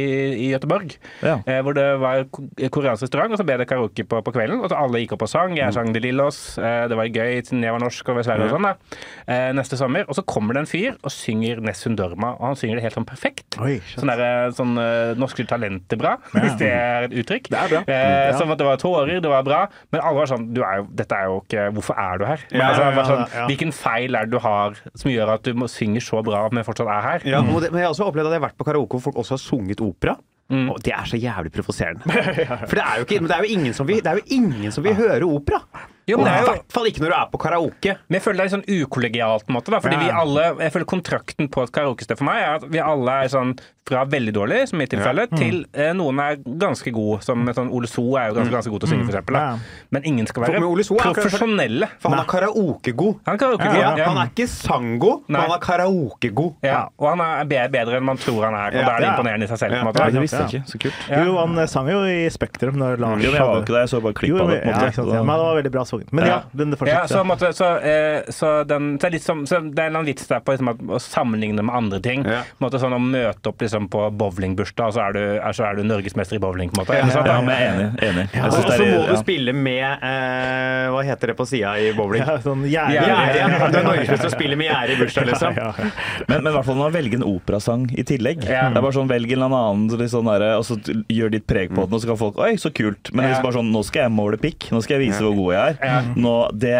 i Gøteborg. Ja. Eh, hvor det var ko- koreansk restaurant, og så ble det karaoke på, på kvelden. Og så alle gikk opp og sang. Jeg sang De Lillos. Eh, det var gøy siden jeg var norsk og Sverige og sånn. da. Eh, neste sommer. Og så kommer det en fyr og synger Nessun Dorma, og han synger det helt sånn perfekt. Oi. Sånn, der, sånn norske talenter bra, hvis det er et uttrykk. Det er bra. Eh, Ja. Som at det var tårer, det var bra. Men alle var sånn du er jo, Dette er jo ikke Hvorfor er du her? Men, altså, ja, sånn. Hvilken feil er det du har som gjør at du synger så bra, at vi fortsatt er her? Ja, og det, men jeg har også opplevd at jeg har vært på karaoke hvor folk også har sunget opera. Og det er så jævlig provoserende. For det er jo, ikke, det er jo ingen som vil, er ingen som vil høre opera. Jo, men det i er jo hvert fall ikke når du er på karaoke. Men jeg føler det er litt sånn ukollegialt, på en måte. Da, fordi Ja. vi alle, jeg føler kontrakten på et karaokested for meg er at vi alle er sånn fra veldig dårlig, som i mitt tilfelle, til eh, noen er ganske god, som sånn Ole So er jo ganske, ganske god til å synge, for eksempel. Ja. Men ingen skal være So profesjonelle. For han er karaokegod. Han er karaokegod. Ja, Ja, Han er ikke sanggod, men han er karaokegod. Ja, og han er bedre enn man tror han er, og Ja. da er det imponerende i seg selv. på en Ja. måte. Nei, det visste jeg ikke. Så kult. Ja. Jo, han eh, sang jo i Spektrum når Lars Jo, men jeg var ikke der, jeg så bare klipp av det. på en måte. ja, det var veldig bra sunget. Men ja, den Ja, så, så, eh, så, den, så, det er litt som, så det er en vits der på liksom, å sammenligne med andre ting. Ja. På måte sånn Å møte opp liksom, på bowlingbursdag, og så er du, er, så er du norgesmester i bowling. på en måte. Ja, ja, Ja, er enig. enig. Og så det må du spille med eh, Hva heter det på sida i bowling? Ja, sånn gjerde. Ja, Du er norgesmester og spiller med gjerde i bursdag, liksom. Ja, ja. Men, men i hvert fall når man velger en operasang i tillegg. Ja. Det er bare sånn, Velg en eller annen, sånn der, og så gjør ditt preg på den, og så kan folk Oi, så kult. Men Ja. hvis bare sånn, nå skal jeg måle pikk. Nå skal jeg vise hvor god jeg er. Nå, det,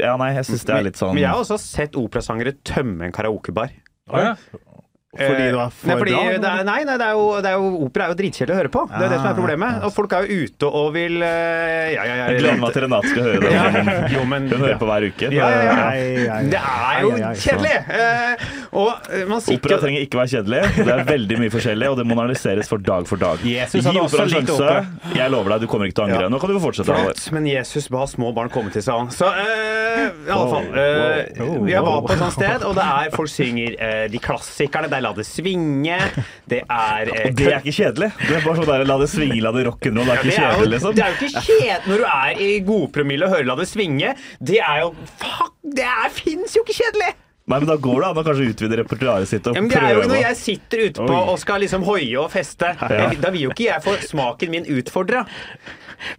ja, nei, jeg syns det er litt sånn Men jeg har også sett operasangere tømme en karaokebar. Oh, ja. Fordi det var for nei, fordi bra? det er, nei, nei det er jo, det er jo, opera er jo dritkjedelig å høre på. Det er det som er problemet. Og folk er jo ute og vil eh, Ja, ja, ja. Jeg gleder meg til Renate skal høre det. Ja, jo, men- Hun hører på hver uke. Ja, ja, ja. Det er jo kjedelig! Eh, og eh, man sitter Opera trenger ikke være kjedelig. Det er veldig mye forskjellig, og det må analyseres for dag for dag. Jesus Gi hadde også opera en sjanse. Jeg lover deg, du kommer ikke til å angre. Ja. Nå kan du få fortsette. Flott, men Jesus ba små barn komme til seg. Så uh, i alle fall eh, wow, Jeg var på et sånt sted, og det er folk synger uh, de klassikerne. Det er La det svinge. Det er eh, Og det er ikke kjedelig. Det er bare sånn der, La det svinge, la det rock'n'roll. Det er ikke kjedelig, liksom. det er jo ikke kjedelig når du er i godpromille og hører La det svinge. Det er jo Fuck! Det fins jo ikke kjedelig! Nei, men Da går det an å kanskje utvide repertoaret sitt og Ja, men det er jo når jeg sitter ute på og skal liksom hoie og feste. Da vil jo ikke jeg få smaken min utfordra.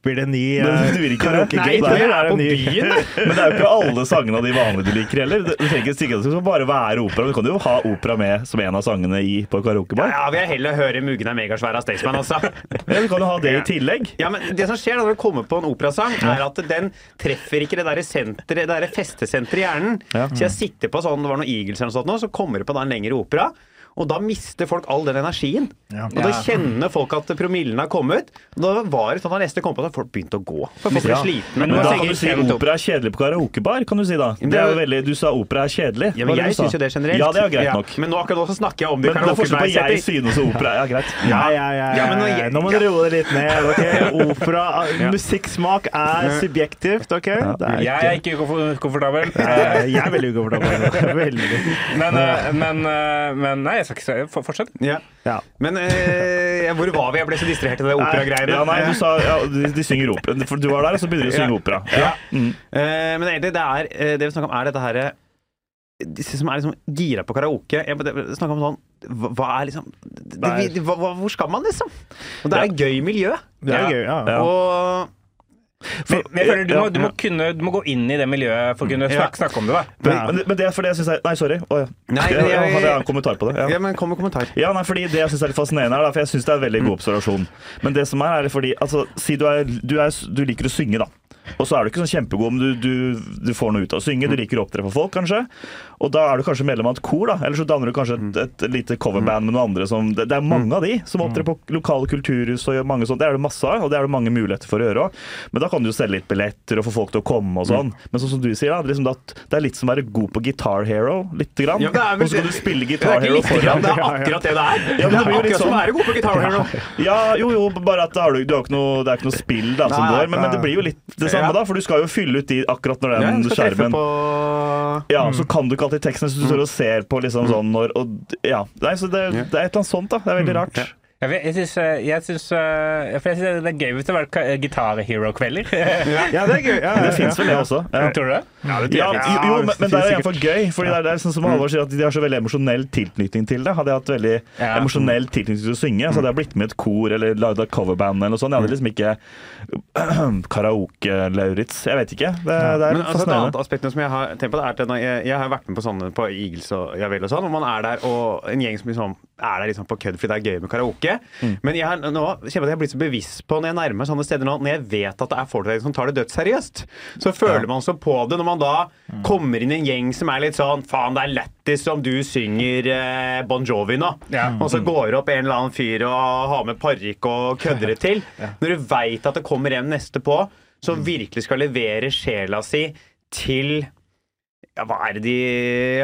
Blir det ny Men du ikke det? Nei, det er på byen. Men det er jo ikke alle sangene av de vanlige du liker heller. Du trenger ikke stikke, det skal bare være opera. Du kan jo ha opera med som en av sangene i, på karaokebar. Ja, vil jeg heller høre 'Muggen er megasvær' av Staysman, altså. Ja, du kan jo ha det i tillegg. Ja, men det som skjer da når du kommer på en operasang, er at den treffer ikke det der senteret, det derre festesenteret i hjernen. Ja. Så jeg sitter på sånn, det var noe Eagles eller noe sånt nå, så kommer det på da en lengre opera. Og da mister folk all den energien. Ja. Og da kjenner folk at promillen har kommet. Og da var det sånn at neste kom på at folk begynte å gå. For folk ble Ja. slitne. Men men da kan du si opera er kjedelig på karaokebar, kan du si da. Det er jo veldig, Du sa opera er kjedelig. Ja, men jeg du syns jo det generelt. Ja, det er jo greit Ja, nok. Men nå akkurat nå så snakker jeg om det i Men det er forskjell på jeg synes opera. Ja, greit. Ja, ja, ja, Ja, nå- ja. Nå må dere roe det litt ned. ok? Opera, Musikksmak er subjektivt, OK? Er Jeg er ikke komfortabel. Eh, Jeg er veldig ukomfortabel. Veldig. Men, eh, men, eh, men nei, jeg skal ikke si for- Fortsett. Ja. Ja. Men eh, hvor var vi? Jeg ble så distrahert av det operagreiene. Ja, nei, du sa ja, de, de synger opera. For du var der, og så begynner de å synge Ja. opera. Ja. Mm. Eh, men egentlig, det er eh, Det vi snakker om, er dette herre Disse som er liksom gira på karaoke. Jeg snakker om sånn Hva, hva er liksom det, det, hva, Hvor skal man, liksom? Og det er et gøy miljø. Det er Ja. gøy. Ja. Ja. Og Men, men jeg føler du må, du, må kunne, du må gå inn i det miljøet for å kunne snakke, snakke om det. da Men, men, men det er fordi jeg syns Nei, sorry. Oh, ja. Nei, jeg, men jeg- jeg, hadde jeg en kommentar på det. Ja. Ja, men kom med kommentar. Ja, nei, fordi Det jeg synes er litt fascinerende, her, for jeg syns det er en veldig god observasjon. Men det som er, er fordi altså, Si du, er, du, er, du liker å synge, da. Og så er du ikke sånn kjempegod, om du, du, du får noe ut av å synge. Du liker å opptre for folk, kanskje. Og da er du kanskje medlem av et kor, da. Eller så danner du kanskje et, et lite coverband med noen andre som Det, det er mange av de som opptrer på lokale kulturhus og gjør mange sånt. Det er det masse av, og det er det mange muligheter for å gjøre òg. Men da kan du jo selge litt billetter og få folk til å komme og sånn. Men sånn som du sier, da, det er liksom at det er litt som å være god på Guitar Hero, lite grann. Ja, det og så kan du spille Det Guitar Hero foran. det er akkurat det det er. Ja, men det er akkurat som å sånn. være god på Guitar Hero. Ja, jo, jo, bare at du, du har ikke noe, det er ikke noe spill da, som går. Men, men det blir jo litt det samme, Ja. da. For du skal jo fylle ut de akkurat når Ja, den ja, skjermen på Ja, så kan du ikke alltid teksten, hvis du står og ser på liksom sånn når og, Ja. Nei, så det, det er et eller annet sånt, da. Det er veldig rart. Jeg, vet- jeg syns, eh, jeg syns eh, jeg det er gøy hvis det var ka- Guitar Hero-kvelder. Ja, det er gøy. Ja, Det ja, fins vel det også. Ja. Tror du det? Ja, det Ja, jo, men, men det er iallfall gøy. Fordi det er, det er sånn som Halvor sier, at de har så veldig emosjonell tilknytning til det. Hadde jeg hatt veldig Ja. emosjonell tilknytning til å synge, så hadde jeg blitt med i et kor eller lagd et coverband eller noe sånt. Jeg hadde liksom ikke karaoke-Lauritz. Jeg vet ikke. Det, det er Men altså, et annet aspekt som jeg har tenkt på, det er at jeg, jeg har vært med på sånne på Eagles og Javel og sånn, og man er der og en gjeng som liksom er der liksom på kødd fordi det er gøy med karaoke. Mm. Men jeg har nå kjenner jeg at jeg har blitt så bevisst på når jeg nærmer meg sånne steder nå, når jeg vet at det er folk der som tar det dødsseriøst, så føler man så på det når man da Mm. kommer inn i en gjeng som er litt sånn Faen, det er lættis om du synger eh, Bon Jovi nå. Ja. Og så går det opp en eller annen fyr og har med parykk og kødder det til. Når du veit at det kommer en neste på, som virkelig skal levere sjela si til ja, Hva er det de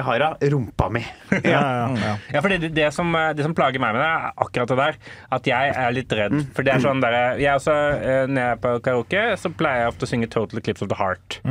har, da? Rumpa mi. Ja, ja, ja. Ja, for det, det, som, det som plager meg med det, er akkurat det der. At jeg er litt redd. For det er sånn der, jeg også, eh, Når jeg er på karaoke, så pleier jeg ofte å synge 'Total Eclipse of the Heart'. Eh,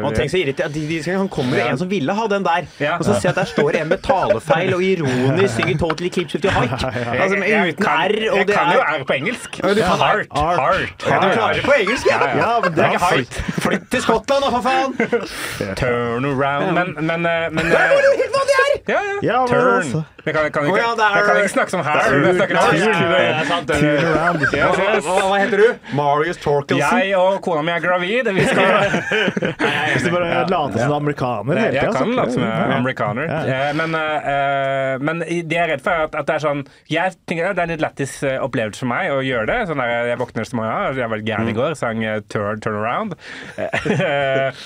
Og tenk så irritert de, de, Han kommer jo en som ville ha den der, og så ser jeg at der står en med talefeil og ironisk synger 'Total Eclipse of the Heart'. Altså, jeg uten R, og Jeg det kan jo er R på engelsk. Kan heart. Heart. Heart. Ja, Du klarer det på engelsk, ja? Ja, men det er ikke heart. Flytt til Skottland, da, for faen! Turn around. Men, men, men men Det er jo helt vanlig her! Ja, ja. Ja, Turn. altså. Jeg kan, jeg kan, Å, ikke, ja, er- jeg kan ikke snakke som her. Det er- Jeg snakker sant, Turn around. Yes, Hva, yes. hva, hva heter du? Marius Torkelsen? Jeg og kona mi er gravid. Vi skal Hvis du bare later som du er amerikaner hele Jeg tida, kan late som jeg er amerikaner. Ja. Eh, Men, eh, men det jeg er redd for, er at, det er sånn Jeg tenker Det er en litt lættis eh, opplevelse for meg å gjøre det. Sånn der, jeg våkner som jeg har. jeg var gæren i går, sang eh, Turn, turn Around.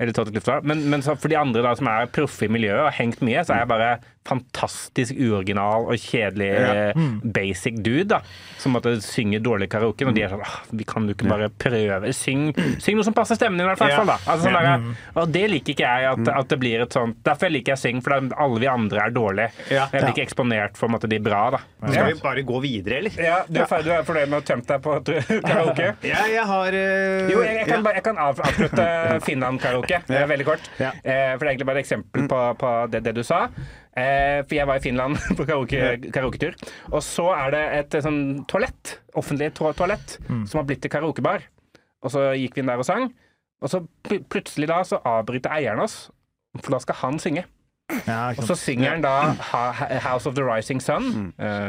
Eller tatt Eclipse of. Men, men så for de andre da som er proffe i miljøet og har hengt mye, så er jeg bare fantastisk uoriginal og kjedelig eh, basic dude, da. Som måtte synge dårlig karaoke. Og de er sånn ah, Vi kan jo ikke bare prøve. Syng, syng noe som passer stemmen din, i hvert fall. da. Altså, sånn der, og det liker ikke jeg, at, at det blir et sånt Derfor liker jeg Syng, for er- alle vi andre er dårlige. Ja. Jeg blir ikke eksponert for at de de bra, da. Skal vi bare gå videre, eller? Ja, du er ferdig, du er fornøyd med å ha tømt deg på karaoke? Ja, jeg har uh... Jo, jeg, jeg, kan, ja. jeg kan avslutte Finland-karaoke eh, veldig kort. Ja. Eh, for det er egentlig bare et eksempel på, på det, det du sa. Eh, for jeg var i Finland på karaoke- karaoketur. Og så er det et eh, sånn toalett, offentlig to toalett, som har blitt til karaokebar. Og så gikk vi inn der og sang. Og så pl plutselig da så avbryter eieren oss, for da skal han synge. Ja, Og så synger han da House of the Rising Sun. Eh,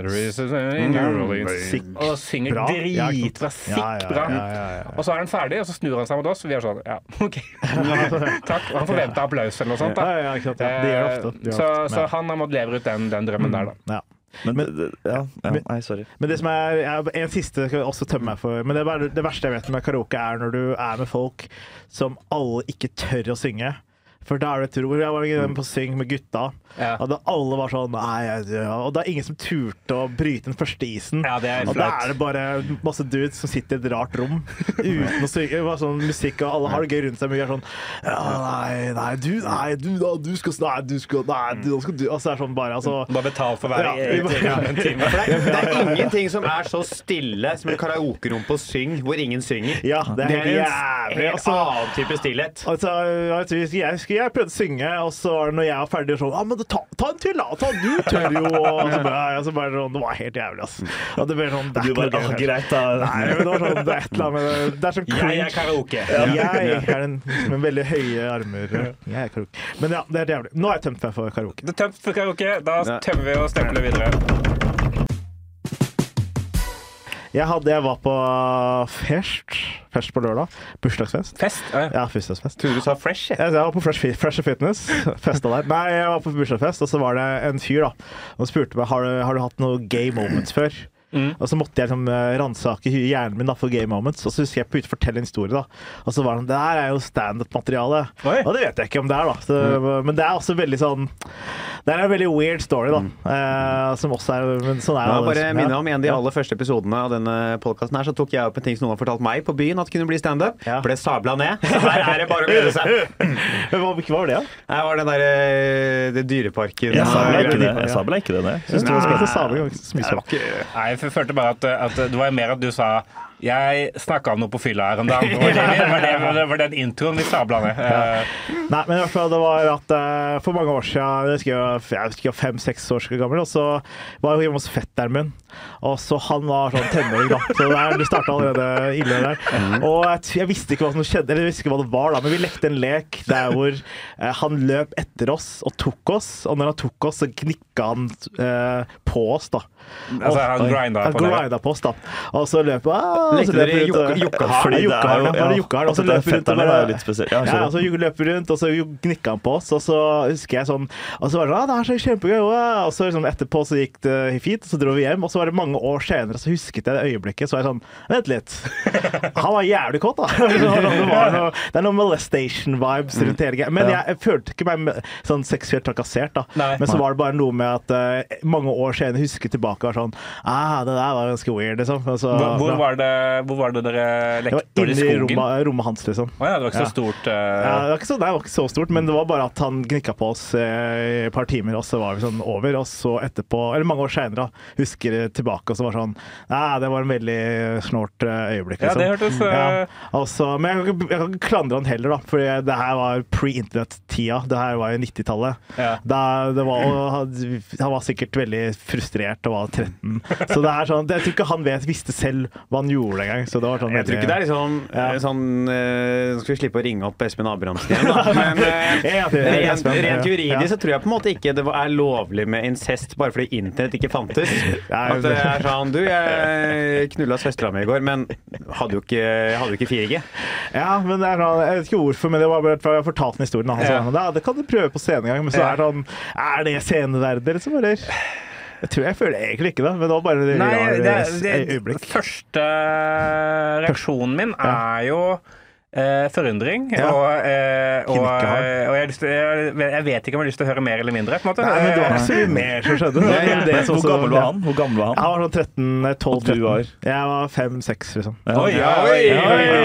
in New Orleans. Sick. Og synger dritbra. sant. Ja, Sykt ja, bra. ja, ja, ja. Og så er han ferdig, og så snur han seg mot oss, og vi er sånn Ja, OK. Takk. Og han forventa applaus eller noe sånt. Da. det gjør ofte. Så, så han har måttet leve ut den, den drømmen der, da. Ja. Men, det- ja, ja, nei, sorry. Men det som er, jeg, en siste skal jeg også tømme meg for. Men det, det verste jeg vet med karaoke, er når du er med folk som alle ikke tør å synge. For da er det tro. Jeg var på Syng med gutta, Ja. og da alle var sånn ja. Og det er ingen som turte å bryte den første isen. Ja, det er og da er det bare masse dudes som sitter i et rart rom uten å synge. Bare sånn musikk, og alle har det gøy rundt seg. Vi er sånn nei, nei, du, nei, du, da, du skal Nei, du skal Nei, du, da skal du Altså, det er sånn bare Altså Bare betal for hver Ja, en time. For det, er, det er ingenting som er så stille som en karaokerom på Syng, hvor ingen synger. Ja, det er helt en jævlig. helt Altså, annen type stillhet. Altså, jeg husker husker jeg prøvde å synge, og så var det når jeg var ferdig sånn Ja, men ta, ta en til, da! Ta, du tør jo! Og så bare, ja, så bare sånn, Det var helt jævlig, ass. Og det ble sånn Det er Du ikke noe ah, gøy. Greit, da. Nei, men det var sånn Det er et eller annet med det. Det er sånn Jeg er karaoke. Jeg er den med veldig høye armer. Jeg er karaoke. Men ja, det er helt jævlig. Nå har jeg tømt meg for karaoke. Det er tømt for karaoke. Da tømmer vi og stempler videre. Jeg, hadde, jeg var på fest, fest på lørdag. Bursdagsfest. Fest? Ja. Ja, bursdagsfest. Trodde du sa fresh, jeg. Jeg var på Fresh, Fresh Fitness. Festa der. Nei, jeg var på bursdagsfest, og så var det en fyr da og spurte meg har du, har du hatt noen gay moments før. Og så måtte jeg liksom eh, ransake hjernen min da, for gay moments. Og så husker jeg på å fortelle en historie. da Og så var han Det her er jo standup-materiale. Og det vet jeg ikke om det er, da. Så, Men det er også veldig sånn Det er en veldig weird story, da. Eh, som også er Men sånn er Ja, det. bare minne om En av de aller første episodene av denne podkasten her, så tok jeg opp en ting som noen har fortalt meg på byen at kunne bli standup. Ja. Ble sabla ned. Så her er det bare å glede seg. Hva, hva var det, da? Det var den derre det dyreparken. Jeg sa ikke det. ja. Jeg sa ikke det. Nei, det jeg spennende. sa det ganske så mye sånn. Jeg følte bare at, at det var mer at du sa jeg snakka om noe på fylla her om dagen. Det var, det, det, var, det, det var den introen vi sabla ned. Eh, Nei, men i hvert fall det var at eh, for mange år siden, jeg husker jeg var- fem-seks år gammel, og så var jeg hjemme hos fetteren min. Og så Han var sånn tenåring, da. Så det, er- starta allerede ille der. Og jeg, jeg visste ikke hva som skjedde, eller jeg visste ikke hva det var, da, men vi lekte en lek der hvor eh, han løp etter oss og tok oss. Og når han tok oss, så knikka han eh, på oss, da. Altså, han grinda på på oss, da. Og så løp ah, Lekte dere vi rundt og- Jokke- Jokkeharen? Fordi Ja, det er Jokkeharen, jo- ja. Bare ja, Jokkeharen, og så at det er løp vi rundt og bare- litt. Ja, Ja, og så løper rundt, og så gnikka han på oss, og så husker jeg sånn Og så var det sånn, ah, det er så kjempegøy, og så liksom etterpå så gikk det fint, og så dro vi hjem, og så var det mange år senere, så husket jeg det øyeblikket, så var jeg sånn Vent litt. Han var jævlig kåt, da. Det, var noe- det, er noe molestation-vibes rundt hele greia. Men jeg, jeg følte ikke meg sånn seksuelt trakassert, da. Nei. Men så var det bare noe med at eh, mange år senere husker tilbake og var sånn Ah, det der var ganske weird, liksom. Så- Hvor, hvor, var det, hvor var det dere lekte? Inni rommet, rommet hans, liksom. Å ja, det var ikke Ja. så stort. Uh... Ja, det, var ikke så, det var ikke så stort, men det var bare at han gnikka på oss eh, et par timer, og så var vi sånn over. Og så etterpå, eller mange år seinere, husker jeg tilbake, og så var det sånn Nei, det var en veldig snålt øyeblikk, øyeblikk. Ja, Liksom. det hørtes, ja. Også, men jeg kan, jeg kan ikke klandre han heller, da, for det her var pre-internett-tida. Det her var jo 90-tallet. Ja. Da det var, og han, han var sikkert veldig frustrert og var 13. Så det er sånn, jeg tror ikke han vet, visste selv hva han gjorde engang. Så det var sånn Jeg tror ikke det er liksom Ja. eh, sånn eh, Nå skal vi slippe å ringe opp Espen Abrahamsen igjen, da. Men eh, rent, rent juridisk så tror jeg på en måte ikke det er lovlig med incest bare fordi internett ikke fantes. At det er sånn Du, jeg knulla søstera mi i går, men hadde jo ikke, hadde jo ikke 4G. Ja, men det er sånn, Jeg vet ikke hvorfor, men det var bare for jeg fortalte den historien. Altså. Ja. sånn, det kan du prøve på scenen en gang, men så er det sånn Er det sceneverdig, liksom, eller? Jeg tror jeg føler egentlig ikke det, men det var bare et Nei, det, det, øyeblikk. første reaksjonen min er jo eh, forundring. Ja. Og, eh, og, eh, og jeg, har lyst til- jeg, jeg vet ikke om jeg har lyst til å høre mer eller mindre. på en måte. Nei, men det var ikke så mye mer som skjedde. Det Ja, ja. det som Hvor gammel var han? Hvor gammel var Han Jeg var sånn 13, nei, 12, Og du var? Jeg var 5-6, liksom. Oi, oi, oi, oi.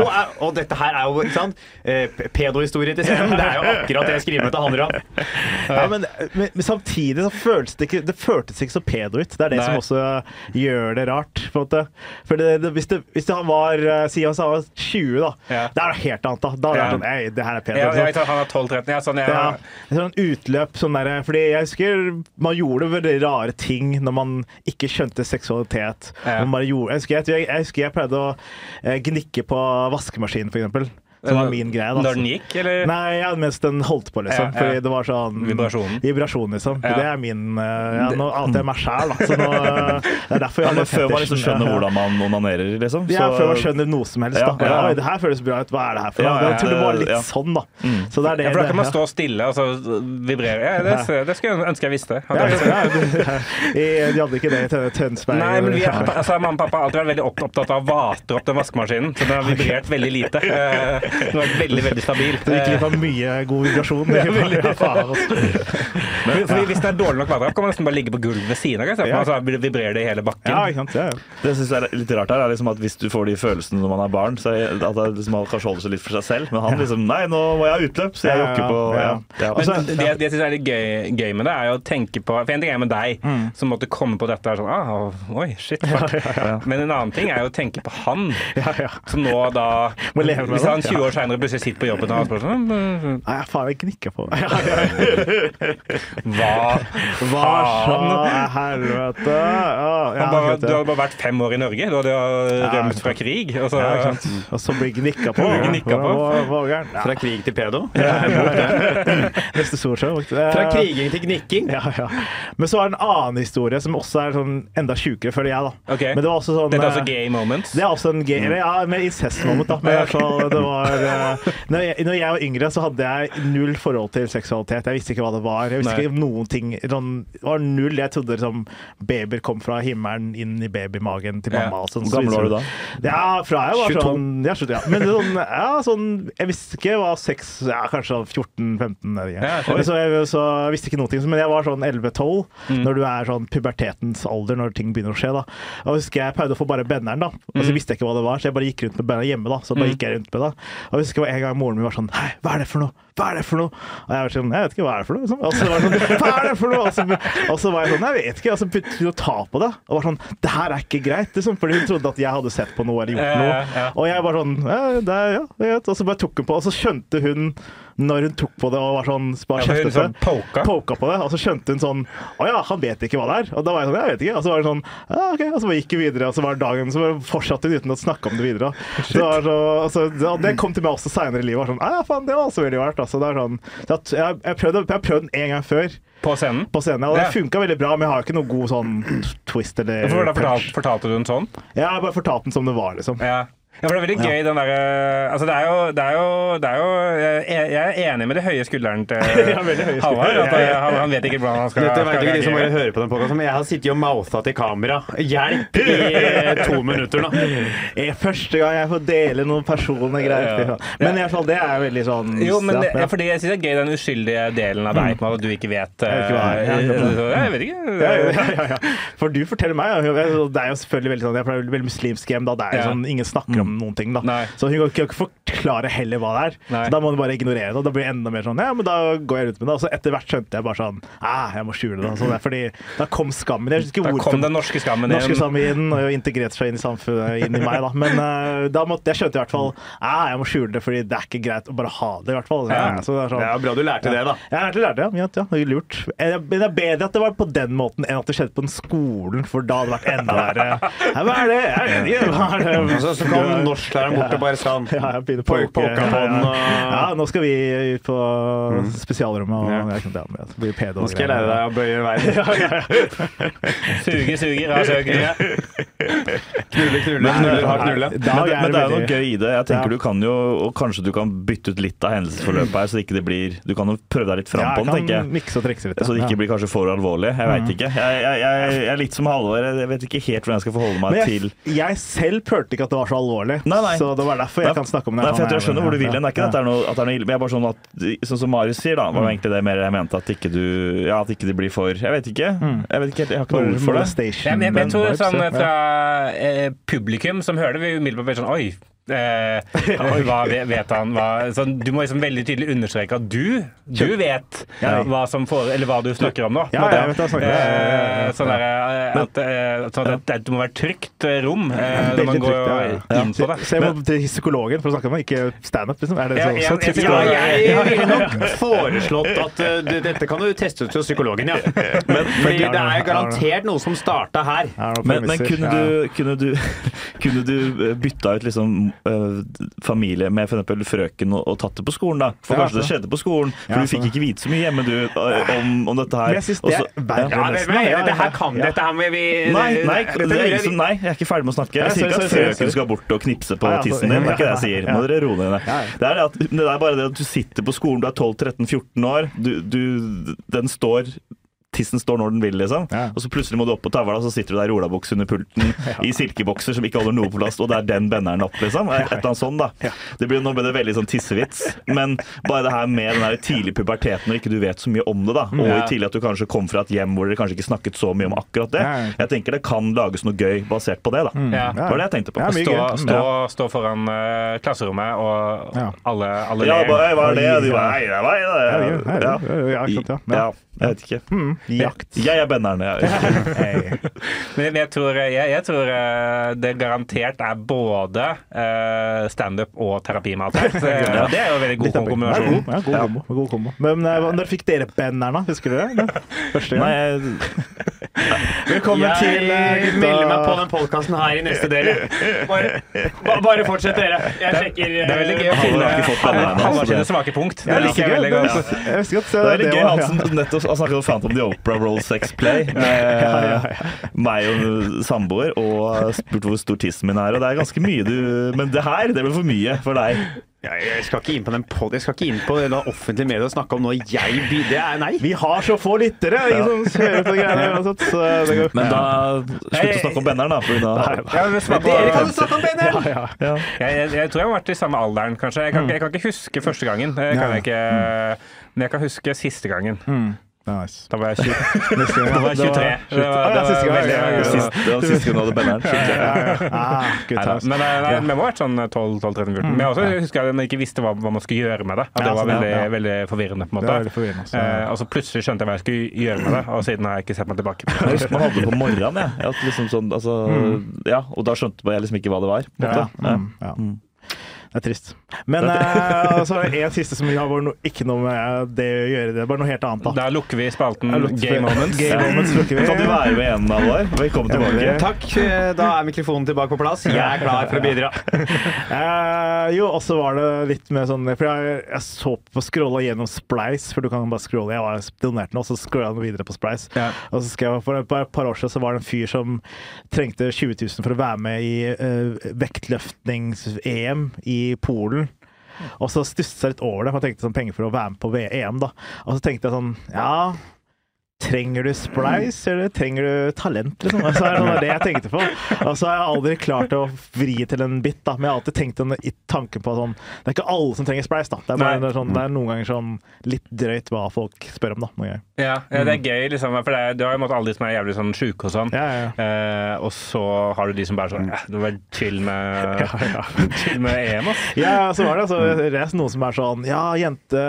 Nå er, og dette her er jo ikke sant? Eh, pedohistorie til scenen. Det er jo akkurat det skrivemøtet handler om. Ja, men, men, men samtidig så føltes det ikke Det føltes ikke så pedo ut. Det er det Nei. som også gjør det rart. På en måte. For det, det, hvis, det, hvis han var eh, Si han var 20, da. Ja. Det er noe helt annet. Da Da er det vært sånn Ei, det her er pedo. Ja, jeg han er 12-13. Ja, sånn, Ja, et sånn utløp sånn der, Fordi jeg husker man gjorde veldig rare ting når man ikke skjønte seksualitet. Ja. Man bare gjorde, jeg, husker, jeg, jeg husker jeg pleide å eh, gnikke på vaskemaskinen, for Som var min greie. Da. Når den gikk, eller? Nei, ja, mens den holdt på, liksom. Ja, ja. Fordi det var sånn Vibrasjonen. Vibrasjon, liksom. Det er min eh, ja, Nå ante jeg meg sjæl, da. Så nå, eh, det er derfor jeg Ja, men før man liksom skjønner hvordan man onanerer, liksom. Ja, før man skjønner noe som helst. da. Ja, ja, ja. Oi, det her føles bra ut. Hva er det her for noe? ja, Jeg tror det var litt ja. sånn, da. Så det er det. Ja, for da kan man det- stå stille og så vibrere. Ja, det, det skulle jeg ønske jeg visste. Ja, de hadde ikke det i Tønsberg. Nei, men vi er, altså, Mamma og pappa har alltid vært veldig opptatt av å vate opp den vaskemaskinen. Så den har vibrert veldig lite. Den har vært veldig veldig stabil. Du det gikk glipp av mye god vibrasjon. Ja, faen, altså. Men, fordi Hvis det er dårlig nok vatrap, kan man nesten bare ligge på gulvet ved siden av. Ja. Så vibrerer det i hele bakken. Ja, sant. Ja, ja. Det jeg er litt rart her, er liksom at hvis du får de følelsene når man er barn, så er, at det liksom, man kanskje holder seg litt for seg selv. Men han liksom Nei, nå må jeg ha utløp, så jeg Ja, jokker på ja, ja. ja. Ja. Men Altså, det, det jeg synes er litt gøy, gøy med det, er jo å tenke på For en ting er med deg, Mm. som måtte komme på dette er sånn ah, Oi, shit, fuck. Men en annen ting er jo å tenke på han, Ja, ja. som nå da Må leve med Hvis han det. 20 år seinere plutselig sitter på jobben og har sånn «Mm, Nei, faen, jeg knikker på Hva Hva sa helvete? Ja, ja, bare, du har bare vært fem år i Norge. Du hadde jo rømt fra krig. Og så, Ja, ikke sant? Og så blir gnikka på. Gnikka på. Hva- hva var? Fra krig til pedo? Neste solshow. Fra kriging til gnikking? Ja, ja. Men så er det en annen historie som også er sånn enda sjukere, føler jeg. da. Okay. Men det var også sånn Dette er altså eh, gay moments. Det er også en gay, ja, med incest-moment, da. Men i hvert fall, det var eh, når, jeg, når jeg var yngre, så hadde jeg null forhold til seksualitet. Jeg visste ikke hva det var. Jeg visste Nei. ikke noen ting sånn, Det var null. Jeg trodde liksom babyer kom fra himmelen inn i babymagen til mamma. sånn. Hvor gammel var du da? Ja, fra jeg var 22. sånn ja, 22, ja. Men sånn, ja, sånn Jeg visste ikke hva sex Ja, kanskje sånn 14-15 Ja, så, jeg, så visste ikke noe, ting, men jeg var sånn 11-12, Mm. når du er sånn pubertetens alder, når ting begynner å skje. da. Og husker jeg pleide å få bare benneren, da. Og Mm. så visste jeg ikke hva det var, så jeg bare gikk rundt med benneren hjemme. da. Så bare gikk jeg rundt med det. Og jeg husker en gang moren min var sånn Hei, hva er det for noe? Hva er det for noe? Og jeg var sånn Jeg vet ikke hva er det for noe. Liksom. Og så var det sånn Hva er det for noe? Og så, og så var jeg sånn Jeg vet ikke. Og så begynte hun å ta på det. Og var sånn Det her er ikke greit. Liksom. Fordi hun trodde at jeg hadde sett på noe eller gjort noe. Og jeg bare sånn ja, det er, ja, jeg vet. Og så bare tok hun på, og så skjønte hun når hun tok på det og var sånn bare Ja, kjeftet sånn poka. poka på det, og så skjønte hun sånn Å ja, han vet ikke hva det er. Og da var jeg sånn, jeg vet ikke. Og så var det sånn ja, ok, og så gikk hun videre, og så var dagen Så fortsatte hun uten å snakke om det videre. Så det, var så, altså, det, det kom til meg også seinere i livet. Var sånn, ja, faen, det var også veldig rart. Altså, det er sånn, så jeg, jeg, prøvde, jeg har prøvd den en gang før På scenen. på scenen, ja. og det Ja. funka veldig bra, men jeg har ikke noe god sånn twist eller Hvorfor da fortalte, fortalte du den sånn? Ja, Jeg bare fortalt den som det var, liksom. Ja. Ja, for det er veldig gøy, den derre Altså, det det er jo, det er jo jeg, er enig med de høye skuldrene til Halvard. Eh, han, han vet ikke hvordan han skal Dette vet ikke de som bare hører på den podkasten, men jeg har sittet og moutha til kamera. Hjelp i eh, to minutter nå. Er første gang jeg får dele noen personlige greier. Men i hvert fall, det er jo veldig sånn Jo, men det, ja. fordi jeg syns det er gøy den uskyldige delen av deg, måte, at du ikke vet Jeg vet ikke det eh. For du forteller meg, ja, det er jo selvfølgelig veldig sånn Jeg er fra veldig muslimsk hjem, da det er jo sånn ingen snakker om noen ting, da. Nei. Så hun kan ikke forklare heller hva det er. Nei. Så da må du bare ignorere det, og da blir det enda mer sånn Ja, men da går jeg rundt med det. Og så etter hvert skjønte jeg bare sånn ah, jeg må skjule det. Så det er fordi da kom skammen. Jeg husker ikke Da kom den norske skammen Norske inn. skammen inn, og integrerte seg inn i samfunnet, inn i meg, da. Men uh, da måtte jeg skjønte i hvert fall ah, jeg må skjule det, fordi det er ikke greit å bare ha det, i hvert fall. Så, Ja. så det er sånn, Det er bra du lærte det, da. jeg lærte det, ja. ja. ja. Det lurt. Eh, Men det er bedre at det var på den måten enn at det skjedde på den skolen, for da hadde det vært enda verre. Hva er det? Hva er det? Hva er det? Så, så kom norsklæreren bort og bare sånn Ja, jeg begynner på den, og- Ja, nå skal vi ut på spesialrommet, og jeg kan ta med. Blir pedo. Nå skal jeg lære deg å bøye veien. Suge, suger, ja, suger. Knulle, men, knulle, hardt knulle. Men det, men det er jo noe gøy i det. Jeg tenker Ja. du kan jo, og Kanskje du kan bytte ut litt av hendelsesforløpet her, så ikke det blir Du kan jo prøve deg litt fram Ja, på den, tenker jeg. mikse og trikse litt. Så det ikke blir kanskje for alvorlig. Jeg veit ikke. Jeg, jeg, jeg, jeg er litt som Halvor. Jeg vet ikke helt hvordan jeg skal forholde meg til jeg, selv følte ikke at det var så alvorlig, Nei, nei. så det var derfor jeg kan snakke om det. Nei, for jeg, tror jeg skjønner hvor du vil hen. Det er ikke at det er noe, at det er noe ille, men jeg er bare sånn at Sånn som Marius sier, da, var jo egentlig det mer jeg mente. At ikke du Ja, at ikke det blir for Jeg vet ikke. Jeg vet ikke helt, jeg har ikke noe ord for det. Men Jeg, tror sånn fra publikum som hører det, vil umiddelbart bli sånn Oi. Eh, hva vet han hva, Du må liksom veldig tydelig understreke at du Du vet Ja. hva Eller hva du snakker om nå. Ja, jeg vet hva jeg snakker om. Eh, Sånn der, eh, at, eh, sånn at det, det må være trygt rom eh, når man går trygt, ja, ja. inn på det. Se til psykologen for å snakke med ikke standup, liksom. Er det så, så trygt? ja, jeg ville nok foreslått at uh, dette kan du teste ut hos psykologen, ja. Men, fordi det er garantert noe som starta her. Er Men, men kunne, du, kunne, du, kunne du bytta ut liksom familie med eksempel frøken og, og tatt det på skolen, da? For Ja, kanskje det skjedde på skolen, for Ja, du fikk ikke vite så mye hjemme du, øh, om, om dette her. Men jeg syns det er verre nesten. Ja, her kan Ja. Dette her må vi Nei, nei, det er ingen nei, jeg er ikke ferdig med å snakke. Jeg sier ikke at frøken skal bort og knipse på ja, tissen din. Det er ikke det jeg sier. Må dere roe ned. Ja, ja. Det er, at, det er bare det at du sitter på skolen, du er 12-13-14 år, du, du, den står Tissen står når den vil, liksom. Ja. Og så plutselig må du opp på tavla, og så sitter du der i olabukse under pulten i silkebokser som ikke holder noe på plass, og det er den benneren opp, liksom. Et eller annet sånn, da. Det blir, nå ble det veldig sånn tissevits, men bare det her med den der tidlige puberteten når ikke du vet så mye om det, da, og i Ja. tillegg at du kanskje kom fra et hjem hvor dere kanskje ikke snakket så mye om akkurat det. Ja, ja. Jeg tenker det kan lages noe gøy basert på det, da. Ja. Det var det jeg tenkte på. Ja, Stå, stå, stå foran uh, klasserommet, og Ja. alle, alle Ja, bare, hva er det? Du, nei, det var det. Ja, ja, ja, ja, ja, ja, I- ja, ja. ja, jeg vet ikke. Mm. Jakt. Jeg er benneren. Jeg. Men jeg tror, jeg, jeg tror eh, det garantert er både eh, standup og terapi her. Så, Ja. Det er jo en veldig god kombinasjon. Ja, god, ja, god, god kombo. Men eh, når fikk dere benderen, da? Husker du det? Første gang? Nei, jeg, Velkommen Jeg til Jeg gutta. melder meg på den podkasten her i neste del. Bare, ba- bare fortsett, dere. Jeg sjekker Det er veldig gøy å Han finne det- sine svake punkt. Det liker jeg veldig det- godt. Jeg visste ikke at det er litt gøy. Han som nettopp har snakket om Phantom the Opera Roll Sex Play med meg og samboer og spurt hvor stor tissen min er. Og det er ganske mye, du Men det her, det blir for mye for deg. Ja, jeg skal ikke inn på den pod Jeg skal ikke inn på det offentlige mediet og snakke om noe jeg by- Det er nei. Vi har så få lyttere! Ja. som hører på greiene sånt, Så det går. Men da slutt å snakke om benneren, da. For da Ja, men på- Dere kan jo snakke om benneren! Ja, ja. ja. Jeg, jeg, jeg tror jeg har vært i samme alderen, kanskje. Jeg kan, jeg kan ikke huske første gangen. Det kan jeg ikke, men jeg kan huske siste gangen. Nice. Da var jeg 23. Da var jeg 23. Det var, Ah, det var siste var, veldig ja, ja, ja. Sist, det var siste gang du hadde benneren. Ah. Men eh, vi må ha vært sånn 12-13-14. Men jeg også husker at man ikke visste hva, hva man skulle gjøre med det. Og det var sånn, veldig, ja. veldig forvirrende. på en måte. forvirrende. Så. Eh, og så plutselig skjønte jeg hva jeg skulle gjøre med det, og siden har jeg ikke sett meg tilbake. Jeg husker man hadde det på morgenen, jeg. jeg hadde liksom sånn, altså, ja, og da skjønte jeg liksom ikke hva det var. På en måte. Ja. mm, ja. Det er trist. Men eh, så er det en siste som har vært no, ikke noe med det å gjøre. Det er bare noe helt annet, da. Der lukker vi spalten vi- Gay Moments. Game Moments lukker vi. Kan du være med igjen, Alvar? Velkommen tilbake. Takk. eh, Da er mikrofonen tilbake på plass. Jeg er klar for å bidra. Eh, jo, og så var det litt med sånn For jeg, jeg så på scrolla gjennom Splice, for du kan bare scrolle. Jeg var donert nå, og så scrolla jeg videre på Splice. Ja. Og så skrev jeg For et par, par år siden så var det en fyr som trengte 20 000 for å være med i uh, vektløftnings-EM i Polen. Og så stusset jeg litt over det, for jeg tenkte sånn penger for å være med på VM, da. Og så tenkte jeg sånn Ja, trenger du splice, eller trenger du talent, liksom? Altså, det var det jeg tenkte på. Og så har jeg aldri klart å vri til en bit, da. Men jeg har alltid tenkt den i tanken på sånn Det er ikke alle som trenger splice, da. Det er, bare, det er, sånn, det er noen ganger sånn litt drøyt hva folk spør om, da. Ja, ja, det er gøy, liksom. For det er, du har jo måttet alle de som er jævlig sånn sjuke og sånn. Ja, ja. Eh, og så har du de som bare sånn ja, må være chill med, chill med EM, ass. Ja, så var det altså har noen som er sånn Ja, jente,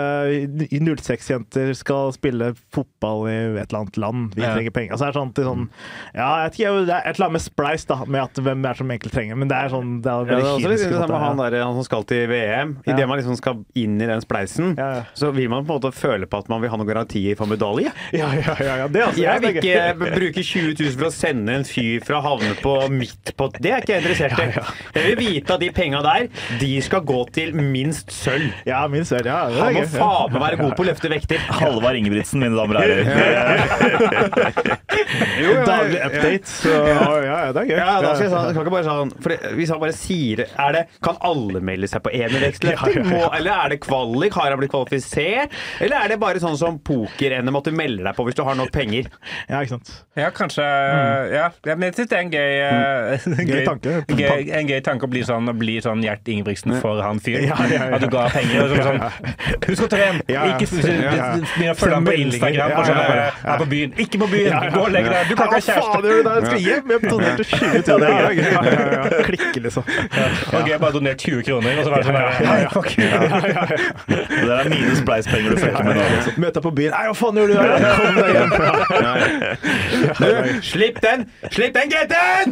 06-jenter skal spille fotball i et eller annet land. Vi Ja. trenger penger. Altså, det er sånn er sånn Ja, jeg vet ikke, det er et eller annet med spleis, da, med at hvem er som egentlig trenger Men det er sånn Det er Ja, det er også litt det samme han, der, han som skal til VM. Idet Ja. man liksom skal inn i den spleisen, Ja, ja. så vil man på en måte føle på at man vil ha noen garantier for medalje. Ja, ja, ja, ja. Det, er altså, Jeg vil det ikke bruke 20 000 for å sende en fyr fra havne på midt på Det er ikke jeg interessert i. Jeg vil vite at de penga der, de skal gå til minst sølv. Ja, minst sølv, Ja, Han må faen meg være god på å løfte vekter. Halvard Ingebrigtsen, mine damer og herrer. Daglig update. Så ja, ja, det er gøy. Ja, da skal jeg, kan ikke bare sånn for Hvis han bare sier er det, Kan alle melde seg på enerveksløfting? Ja, ja, ja. Eller er det kvalik? Har han blitt kvalifisert? Eller er det bare sånn som poker-NM at du melder deg på hvis du har nok penger? Ja, ikke sant. Ja, kanskje ja. ja, Men jeg syns det er en gøy, En Gøy tanke. Gøy, en gøy tanke å bli sånn, å bli sånn Gjert Ingebrigtsen for han fyren. Ja, ja, ja. At du ga penger. Og så sånn, Husk å trene! Ja, ja. Ikke Ja, ja. begynn å følge ham på Instagram. Ja, og sånn, ja, ja. Er på byen. Ikke på byen! Gå og legg deg! Du kan ikke ha Hva faen kjæreste! gjør du der? Jeg skal hjem! Jeg donerte 20 000. Ja, ja, ja. Klikke, liksom. Ok, jeg bare donert 20 kroner, og så var det sånn. Det er mine spleispenger du fucker med nå. Liksom. Møte deg på byen. Nei, hva faen gjør du der? Kom deg hjem. Slipp den! Slipp den, GT-en!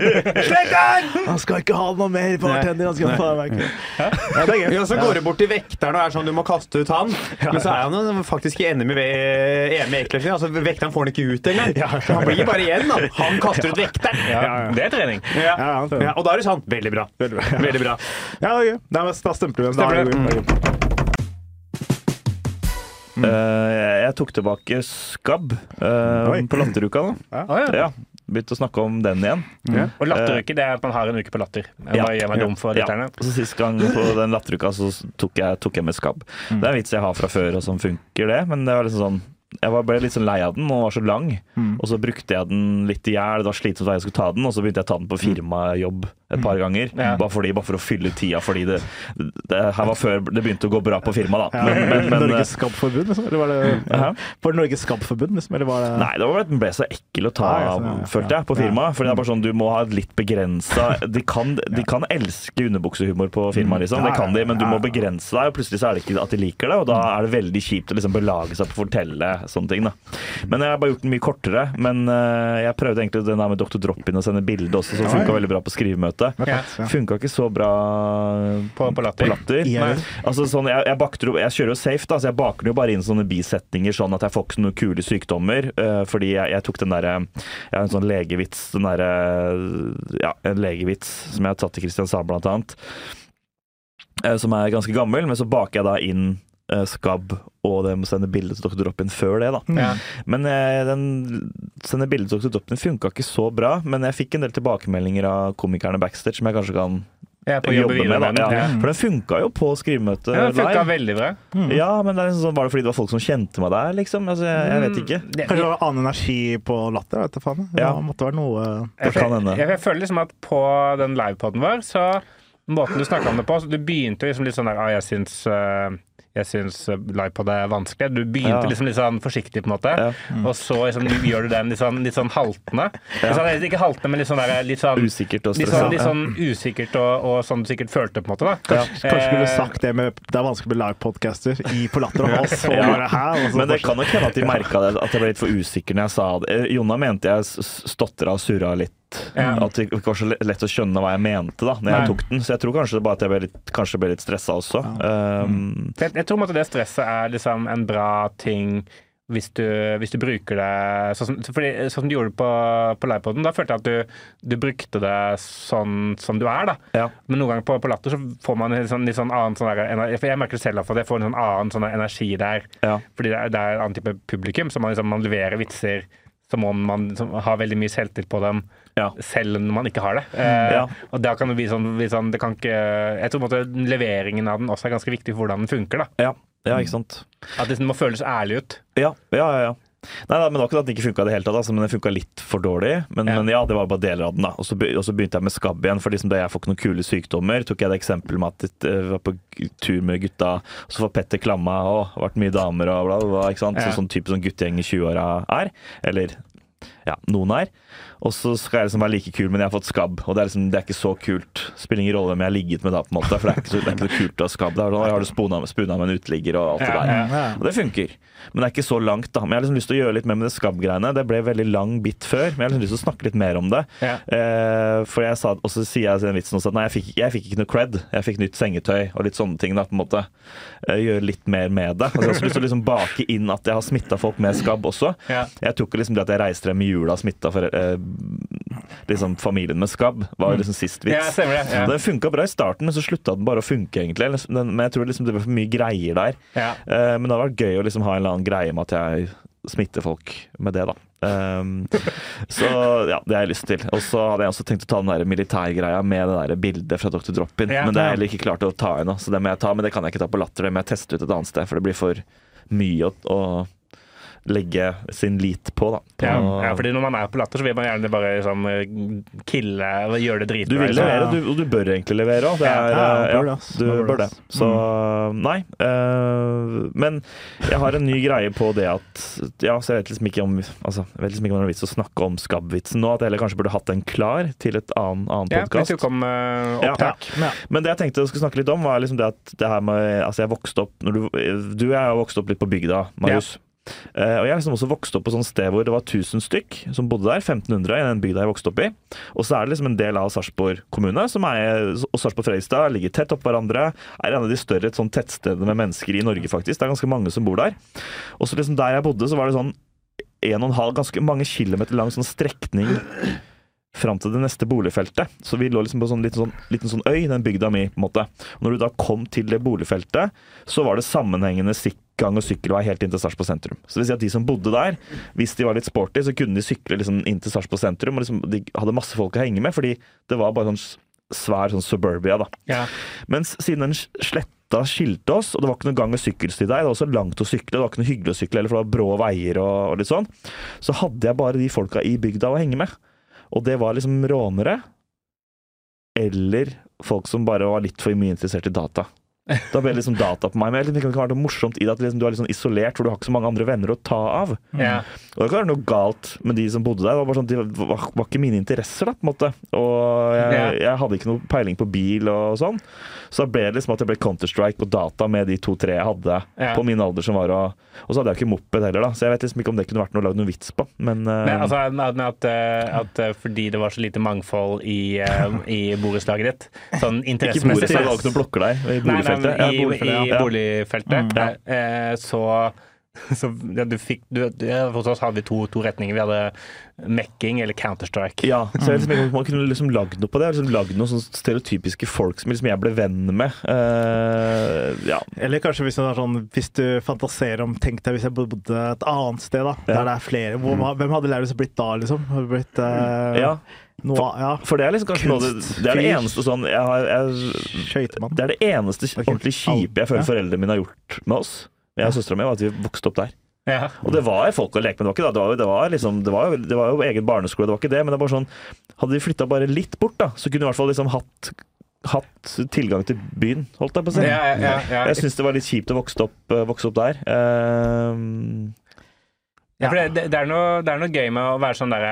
Slipp den! Han skal ikke ha noe mer bartender. Han skal faen meg ikke Ja, det gøy. Ja, så går du bort til vekteren og er sånn du må kaste ut han. Men så er han faktisk ve- EM i ekløfting. Altså, vekteren får han ikke ut engang. Ja. Han blir bare igjen, da. Han kaster ut vekteren. Ja, det er trening. Ja. Ja, ja, Ja, og da er det sånn. Veldig bra. Veldig bra. Veldig bra. Ja. Nei, men Da stempler vi er det Stemmer. Eh, jeg tok tilbake Skabb uh, på Latteruka. da. Å, ja. Ja, Begynte å snakke om den igjen. Og latteruke, det er at man har en uke på latter. Jeg Ja. bare gjør meg dum for Ja. Og så Sist gang på den latteruka så tok jeg, tok jeg med skabb. Det er en vits jeg har fra før, og som funker, det. Men det var liksom sånn jeg ble litt sånn lei av den, og var så lang. Og så brukte jeg den litt i hjel. Det var slitsomt da jeg skulle ta den, og så begynte jeg å ta den på firmajobb et par ganger. Ja. Bare, fordi, bare for å fylle tida, fordi det, det her var før det begynte å gå bra på firma, da. Men, men, men, Norges Skabbforbund, liksom? Eller var det ja. Var det Norges Skabbforbund, liksom? Eller var det Nei, det var den ble så ekkel å ta Ah, ja, sånn, følte jeg, på firmaet. For det er bare sånn, du må ha et litt begrensa De kan, de kan elske underbuksehumor på firmaet, liksom. Det kan de, men du må begrense deg, og plutselig så er det ikke at de liker det, og da er det veldig kjipt å liksom belage seg på å fortelle sånne ting. da. Men jeg har bare gjort den mye kortere. Men eh, jeg prøvde egentlig den der med Dr. Drop-in og sende bilde også, som funka veldig bra på skrivemøte. Ja. Funka ikke så bra På, på latter. på latter. Altså sånn, jeg, jeg, bakter, jeg kjører jo safe, da, så jeg baker jo bare inn sånne bisetninger sånn at jeg får ikke noen kule sykdommer. eh, fordi jeg, jeg tok den derre Jeg har en sånn legevits, den derre Ja, en legevits som jeg har tatt til Kristiansand, blant annet. eh, som er ganske gammel, men så baker jeg da inn eh, skabb og det med å sende bilde til Dr. Drop-in før det, da. Ja. Men eh, den sende bilde til Dr. Drop-in funka ikke så bra. Men jeg fikk en del tilbakemeldinger av komikerne backstage som jeg kanskje kan jobbe jobbe med. Da. den. Ja. Ja. For den funka jo på skrivemøtet Ja, den live. veldig bra. Ja, men det er liksom sånn, var det fordi det var folk som kjente meg der, liksom? Altså, jeg, jeg vet ikke. Mm, Kanskje det var annen energi på latter? Vet du faen. Det Ja. måtte være noe Det kan hende. Jeg, jeg føler liksom at på den livepoden vår, så måten du snakka om det på så Du begynte liksom litt sånn der ah, jeg syns øh, jeg syns øh, livepod er vanskelig. Du begynte Ja. liksom litt sånn forsiktig, på en måte. Ja. Og så liksom, gjør du den litt sånn, litt sånn haltende. Litt sånn, ikke haltende, men litt sånn, der, litt sånn Usikkert og Litt stressa. sånn, litt sånn usikkert og, og sånn du sikkert følte, på en måte. da Kanskje, kanskje skulle du Eh, sagt det med Det er vanskelig med livepodcaster i på latter, og så Ja. bare? Og Men det kan nok hende at de merka det, at jeg ble litt for usikker når jeg sa det. Eh, Jonna mente jeg stotra og surra litt. Ja. At det ikke var så lett å skjønne hva jeg mente da når jeg Nei. tok den. Så jeg tror kanskje bare at jeg ble litt, kanskje ble litt stressa også. Um, Jeg, jeg tror at det stresset er liksom en bra ting hvis du, hvis du bruker det sånn som, fordi, sånn som du gjorde på, på livepoden. Da følte jeg at du, du brukte det sånn som du er, da. ja. Men noen ganger på, på Latter så får man en sånn, litt sånn annen sånn der, jeg merker det selv at jeg får en sånn annen sånn energi der. Ja. Fordi det er, det er en annen type publikum, så man, liksom, man leverer vitser som om man som har veldig mye selvtillit på dem, Ja. selv når man ikke har det. Eh, Ja. Og da kan det bli sånn, bli sånn det kan ikke, Jeg tror måte leveringen av den også er ganske viktig for hvordan den funker. da. Ja. ikke sant. At det må føles ærlig ut. Ja, ja, ja. ja. Nei, da, men at den ikke funka i det hele tatt, altså, men den funka litt for dårlig. Men Ja. men ja, det var bare deler av den. da. Og så, begynte jeg med skabb igjen, for liksom da jeg får ikke noen kule sykdommer. Tok jeg det eksempelet med at jeg eh, var på tur med gutta, og så får Petter klamma og vært mye damer og bla, bla, bla. ikke sant? Ja. Så, sånn type sånn guttegjeng i 20-åra er. Eller ja, noen er. Og så skal jeg liksom være like kul, men jeg har fått skabb. Og det er liksom, det er ikke så kult. Spiller ingen rolle hvem jeg har ligget med da, på en måte. For det er ikke så, det er ikke så kult å ha skabb. Det er sånn, «Oi, Har du spuna, spuna med en uteligger og alt det der. Og det funker. Men det er ikke så langt, da. Men jeg har liksom lyst til å gjøre litt mer med det skabb-greiene. Det ble veldig lang bit før, men jeg har liksom lyst til å snakke litt mer om det. Eh, for jeg sa, Og så sier jeg den vitsen også at nei, jeg fikk, jeg fikk ikke noe cred. Jeg fikk nytt sengetøy og litt sånne ting. da, på en måte. Eh, gjøre litt mer med det. Altså, jeg har også lyst til å liksom bake inn at jeg har smitta folk med skabb også. Jeg tok liksom det at jeg reiste dem i jula smitta eh, liksom familien med skabb, var jo liksom sist vits. Ja, det. Ja. Den funka bra i starten, men så slutta den bare å funke, egentlig. Men jeg tror liksom det ble for mye greier der. Ja. Eh, men det hadde vært gøy å liksom ha en eller annen greie med at jeg smitter folk med det, da. Um, så ja, det har jeg lyst til. Og så hadde jeg også tenkt å ta den der militærgreia med det der bildet fra Dr. Drop-in. Ja. men det er jeg heller ikke klart å ta ennå, så det må jeg ta. Men det kan jeg ikke ta på Latter, det må jeg teste ut et annet sted, for det blir for mye å, å legge sin lit på, da. På, Ja, ja, fordi når man er på Latter, så vil man gjerne bare liksom, kille og gjøre det Du vil liksom. levere, du, og du bør egentlig levere òg. Ja, ja, ass. du Bør det. Så nei. eh, men jeg har en ny greie på det at Ja, så jeg vet liksom ikke om altså, jeg vet liksom ikke om det er vits å snakke om skabbvitsen nå. At jeg heller kanskje burde hatt den klar til et annen, annen Ja, podkast. eh. Ja. Men det jeg tenkte jeg skulle snakke litt om, var liksom det at det her med Altså, jeg vokste opp når du, du og jeg har vokst opp litt på bygda, Marius. Eh, og jeg liksom også vokst opp på sånn sted hvor det var 1000 stykk som bodde der. 1500 i den bygda jeg vokste opp i. Og så er det liksom en del av Sarpsborg kommune, som er, og Sarpsborg-Fredrikstad ligger tett oppå hverandre. Er en av de større sånn, tettstedene med mennesker i Norge, faktisk. Det er ganske mange som bor der. Og så liksom der jeg bodde, så var det sånn en og en halv, ganske mange kilometer lang sånn strekning fram til det neste boligfeltet. Så vi lå liksom på sånn liten sånn, liten sånn øy, den bygda mi, på en måte. Og når du da kom til det boligfeltet, så var det sammenhengende gang- og sykkelvei helt inn til Sarpsborg sentrum. Så det vil si at de som bodde der, hvis de var litt sporty, så kunne de sykle liksom inn til Sarpsborg sentrum, og liksom, de hadde masse folk å henge med, fordi det var bare sånn svær sånn suburbia, da. Ja. Mens siden den sletta skilte oss, og det var ikke noe gang- og sykkelsti der, det var også langt å sykle, det var ikke noe hyggelig å sykle heller, for det var brå veier og, og litt sånn, så hadde jeg bare de folka i bygda å henge med. Og det var liksom rånere, eller folk som bare var litt for mye interessert i data. Da ble det liksom data på meg. Men ikke det kan være noe morsomt i det at liksom, du er litt sånn isolert, for du har ikke så mange andre venner å ta av. Yeah. Og det kan være noe galt med de som bodde der. Det var, bare sånn, de var, var ikke mine interesser, da, på en måte. Og jeg, yeah. jeg hadde ikke noe peiling på bil og sånn. Så da ble det liksom at det ble Counter-Strike på data med de to-tre jeg hadde Ja. på min alder som var å, Og så hadde jeg ikke moped heller, da. Så jeg vet liksom ikke om det kunne vært noe å lage noen vits på. Men, uh, Men altså, med at, eh, at eh, fordi det var så lite mangfold i, i borettslaget ditt, sånn interessemessig ikke borettslag, det var ikke noen blokker der. I boligfeltet. Nei, nei, men Ja, i, boligfeltet, i i boligfeltet. eh, Så, så ja, du fikk du, du, Hos oss hadde vi to, to retninger. Vi hadde mekking eller Counter-Strike. Ja, så jeg liksom, man kunne liksom lagd noe på det. Liksom lagd noen sånne stereotypiske folk som liksom jeg ble venn med. Uh, ja. Eller kanskje hvis, det er sånn, hvis du fantaserer om Tenk deg hvis jeg bodde et annet sted, da. Der det er flere. Hvor, hvem hadde Lauritz blitt da, liksom? Hadde det blitt Uh, ja. noe, ja. For det er liksom kanskje noe det, det er det eneste sånn jeg har, jeg, Det er det eneste ordentlig kjipe jeg føler Ja. foreldrene mine har gjort med oss. Jeg og søstera mi, var at vi vokste opp der. Ja. Og det var folk å leke med. Det var, ikke, da. Det, var, jo- det, var liksom, det, var jo, det var jo egen barneskole, det var ikke det. Men det var sånn Hadde vi flytta bare litt bort, da, så kunne vi i hvert fall liksom hatt Hatt tilgang til byen, holdt jeg på å si. Ja, ja. Jeg syns det var litt kjipt å vokse opp, eh, vokse opp der. Eh, Ja, for det, det, er noe, det er noe gøy med å være sånn derre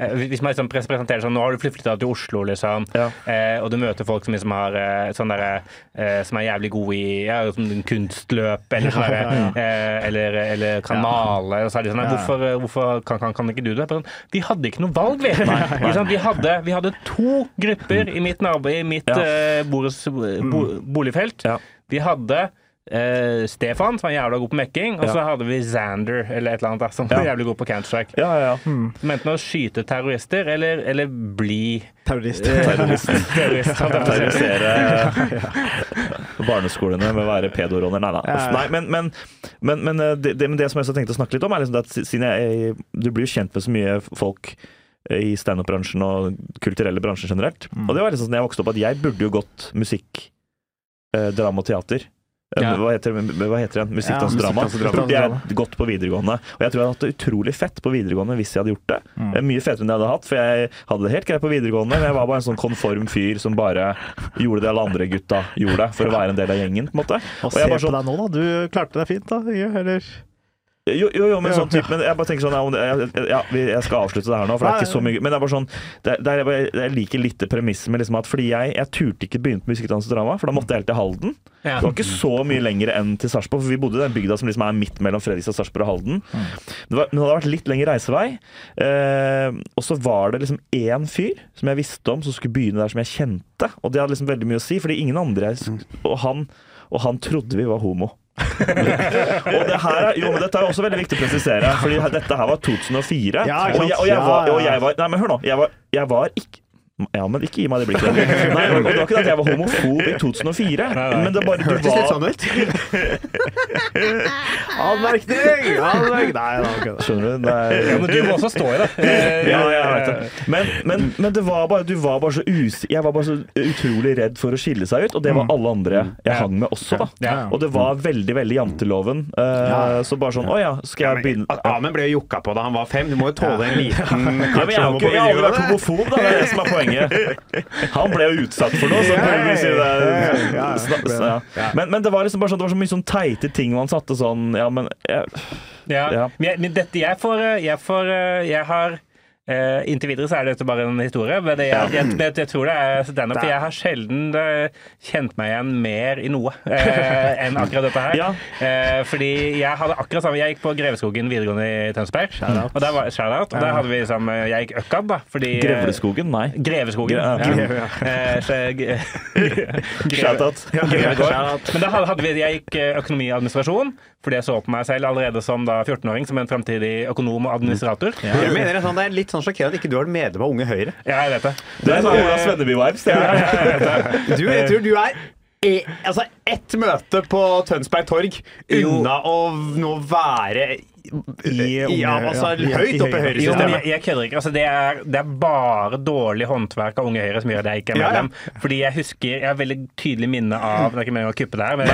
eh, Hvis man liksom presenterer sånn Nå har du flytta til Oslo, liksom. Ja. Eh, og du møter folk som liksom har eh, sånn derre eh, Som er jævlig gode i ja, kunstløp eller sånn derre eh, eller, eller kan male. Og så er de sånn «Nei, Hvorfor, eh, hvorfor kan, kan, kan ikke du det? Sånn, vi hadde ikke noe valg, vi. Nei, sant? Vi, hadde, vi hadde to grupper i mitt nabo, i mitt Ja. bords, bo, boligfelt. Ja. Vi hadde eh, Stefan, som var jævla god på mekking, og Ja. så hadde vi Xander, eller et eller annet, som var jævlig god på Counter-Strike. ja, ja. Som enten å skyte terrorister eller, eller bli Terrorist. terrorist. terrorist. Terrorisere barneskolene med å være pedoråner. Nei da. Ja, ja. Nei, men, men, men, men eh, det, det, det som jeg også tenkte å snakke litt om, er liksom at siden jeg, du blir jo kjent med så mye folk eh, i standup-bransjen og kulturelle bransjer generelt. Og det var liksom sånn jeg vokste opp at jeg burde jo gått musikk, eh, drama og teater. Eh, Ja. Hva, heter, hva heter det? Musikk, Ja, dans, drama. Gått på videregående. Og jeg tror jeg hadde hatt det utrolig fett på videregående hvis jeg hadde gjort det. Mm. Mye fetere enn jeg hadde hatt, for jeg hadde det helt greit på videregående. Men jeg var bare en sånn konform fyr som bare gjorde det alle andre gutta gjorde, for å være en del av gjengen. på en måte. Og Og se bare på sånn, deg nå, da. Du klarte deg fint, da. Eller jo, jo, jo, men sånn type, men jeg bare tenker sånn ja, om det- jeg- ja, Jeg skal avslutte det her nå, for det er ikke så mye Men det er bare sånn det, det er, jeg bare- jeg liker litt det premisset med liksom at fordi jeg, jeg turte ikke begynne på musikk, dans og drama, for da måtte jeg helt til Halden. Det var ikke så mye lenger enn til Sarpsborg, for vi bodde i den bygda som liksom er midt mellom Fredrikstad, Sarpsborg og Halden. Det, var, men det hadde vært litt lengre reisevei. Eh, og så var det liksom én fyr som jeg visste om, som skulle begynne der som jeg kjente. Og det hadde liksom veldig mye å si, fordi ingen andre jeg, og, han, og han trodde vi var homo. og det her er, jo, men dette er også veldig viktig å presisere, Fordi dette her var 2004. Ja, og, jeg, og, jeg var, og jeg var Nei, men hør nå. Jeg var, jeg var ikke ja, men ikke gi meg det blikket. Nei, og det var ikke det at jeg var homofob i 2004. Men det bare du Hørtes litt sånn ut. Anmerkning! Anmerkning! Nei, da. Skjønner du? Er, Ja, men du må også stå i det. Ja, jeg vet det. Men, men, men det var bare, du var bare så us jeg var bare så utrolig redd for å skille seg ut, og det var alle andre jeg hang med også, da. Og det var veldig, veldig janteloven. Eh, så bare sånn Å ja, skal jeg begynne At Amen ble jo jokka på da han var fem. Du må jo tåle en liten ja, men jeg har, har aldri vært homofob, da. Det er det som er poenget. Han ble jo utsatt for noe, så kan vi si det. Så, ja. Men, men det var liksom bare sånn Det var så mye sånn teite ting man satte sånn Ja, men jeg, Ja. Ja. Men, dette jeg får eh, Jeg, får, eh, jeg har eh, Inntil videre så er dette bare en historie. Men det, jeg, jeg, jeg, jeg tror det er standup. For jeg har sjelden eh, kjent meg igjen mer i noe eh, enn akkurat dette her. Ja. Eh, fordi jeg hadde akkurat samme Jeg gikk på Greveskogen videregående i Tønsberg. Og der var, shout-out, og der hadde vi liksom Jeg gikk Økkad, da. Fordi Grevleskogen? Nei. Greveskogen. Ja, Ja. Eh, så jeg- Greve- Shout-out. Men da hadde, hadde vi, jeg gikk eh, økonomi og administrasjon, fordi jeg så på meg selv allerede som da 14-åring som en fremtidig økonom og administrator. Ja, Jeg mener det det er litt sånn sjokkerende at ikke du har vært medlem av Unge Høyre. jeg vet det. Det er sånn Ola Svenneby-vibes. Du, jeg tror du er i, altså ett møte på Tønsberg Torg unna å nå være ja, altså, ja, høyt oppe i høyresystemet. Jeg, jeg kødder ikke. Altså, det, er, det er bare dårlig håndverk av Unge Høyre som gjør at jeg ikke er Ja, ja. Fordi jeg husker Jeg har veldig tydelig minne av Det er ikke meningen å kuppe det her, men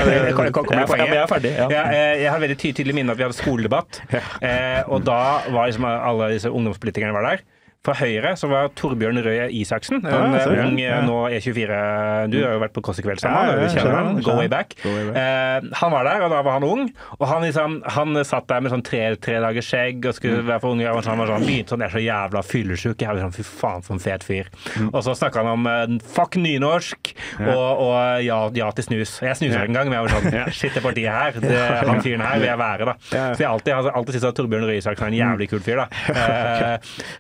er ferdig, ja. Eh, jeg har veldig tydelig minne av at vi hadde skoledebatt, eh, og da var liksom alle disse ungdomspolitikerne var der. Fra Høyre så var Torbjørn Røe Isaksen, en Ja, ung Ja. nå E24 Du har jo vært på Kåss i kveld sammen, Ja, kjenner han. Go way back. Go way back. Eh, han var der, og da var han ung. Og han, liksom, han satt der med sånn tre, tre dagers skjegg og skulle Mm. være for ung. og Han var sånn, begynte sånn, jeg er så jævla fyllesyk. Jeg er sånn, Fy faen, for en fet fyr. Mm. Og så snakka han om eh, fuck nynorsk og, og ja, ja til snus. Jeg snuser ikke engang, men jeg var sånn Shit, det partiet her, det, han fyren her vil jeg være, da. Så jeg alltid, har alltid syntes at Torbjørn Røe Isaksen er en jævlig kul fyr, da. Eh,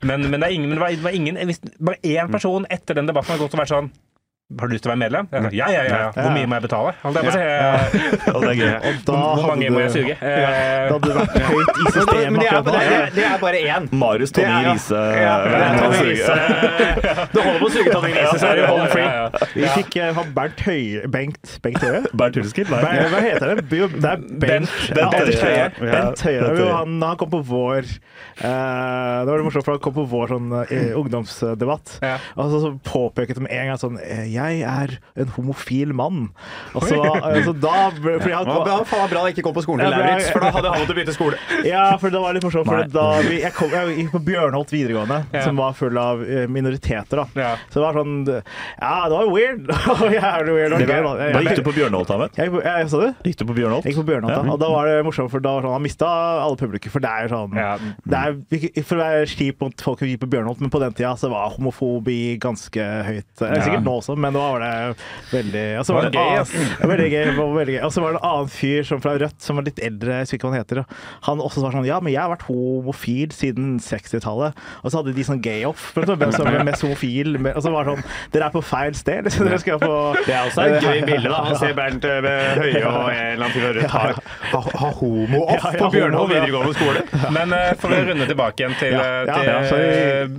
men, men det er ingen, det var ingen Bare én person etter den debatten har gått og vært sånn har du lyst til å være medlem? Jeg sa, ja, ja, ja, ja. Hvor mye må jeg betale? Holdt jeg på å si. Eh, Og det er gøy. Og da Hvor mange må jeg du- suge? Da Eh, hadde du vært høyt i systemet Men det er, akkurat det, nå. er, det er bare én. Marius Tommy, er Tonje Riise. Ja, det er eh. Det holder på å suge Tonje Riise, så er du home free. Vi fikk ha Bernt Høie Bengt Bengt Høie? Bernt Hulskid? Hva heter det? Det er Bent, Høie. det. Bent Høie. Bent Jo, Høie. Han, han kom på vår eh, Det var det morsomt, for han kom på vår sånn, eh, ungdomsdebatt. Ja. Og så, så påpeket de en gang sånn eh, Jeg er en homofil mann. Og så, eh, da for jeg, han, Det var bra, det ikke kom på skolen til Ja. Lauritz, for da hadde han måttet bytte skole. Ja, for det var litt morsomt. For da vi, jeg, kom, jeg gikk på Bjørnholt videregående, Ja. som var full av eh, minoriteter. da. Ja. Så det var sånn Ja, det var weird. Jævlig weird. og var, gøy, da. Da gikk du på Bjørnholt, Ahmed? Jeg, jeg, jeg, sa du? Gikk du på Bjørnholt? Jeg gikk på Bjørnholt, da. Og da var det morsomt, for da var det sånn, han mista alle publikum. For det er jo sånn Ja. det er, For å være kjip mot folk som gikk på Bjørnholt, men på den tida så var homofobi ganske høyt. Sikkert nå også, men da var det veldig. Og så var det en annen fyr som fra Rødt, som var litt eldre, jeg husker ikke hva han heter. Han også var sånn Ja, men jeg har vært homofil siden 60-tallet. Og så hadde de sånn gay-off. Hvem som er mest homofil? Og så var det sånn Dere er på feil sted. liksom. Dere skal på Det er også et gøy bilde, da. Han ser Bernt eh, Høie og en eller annen fyr fra Rødt har, har, har homo-off Ja, ja, på Bjørnholm homo, videregående skole. Men eh, for å runde tilbake igjen til, Ja, eh, ja, til ja, sorry.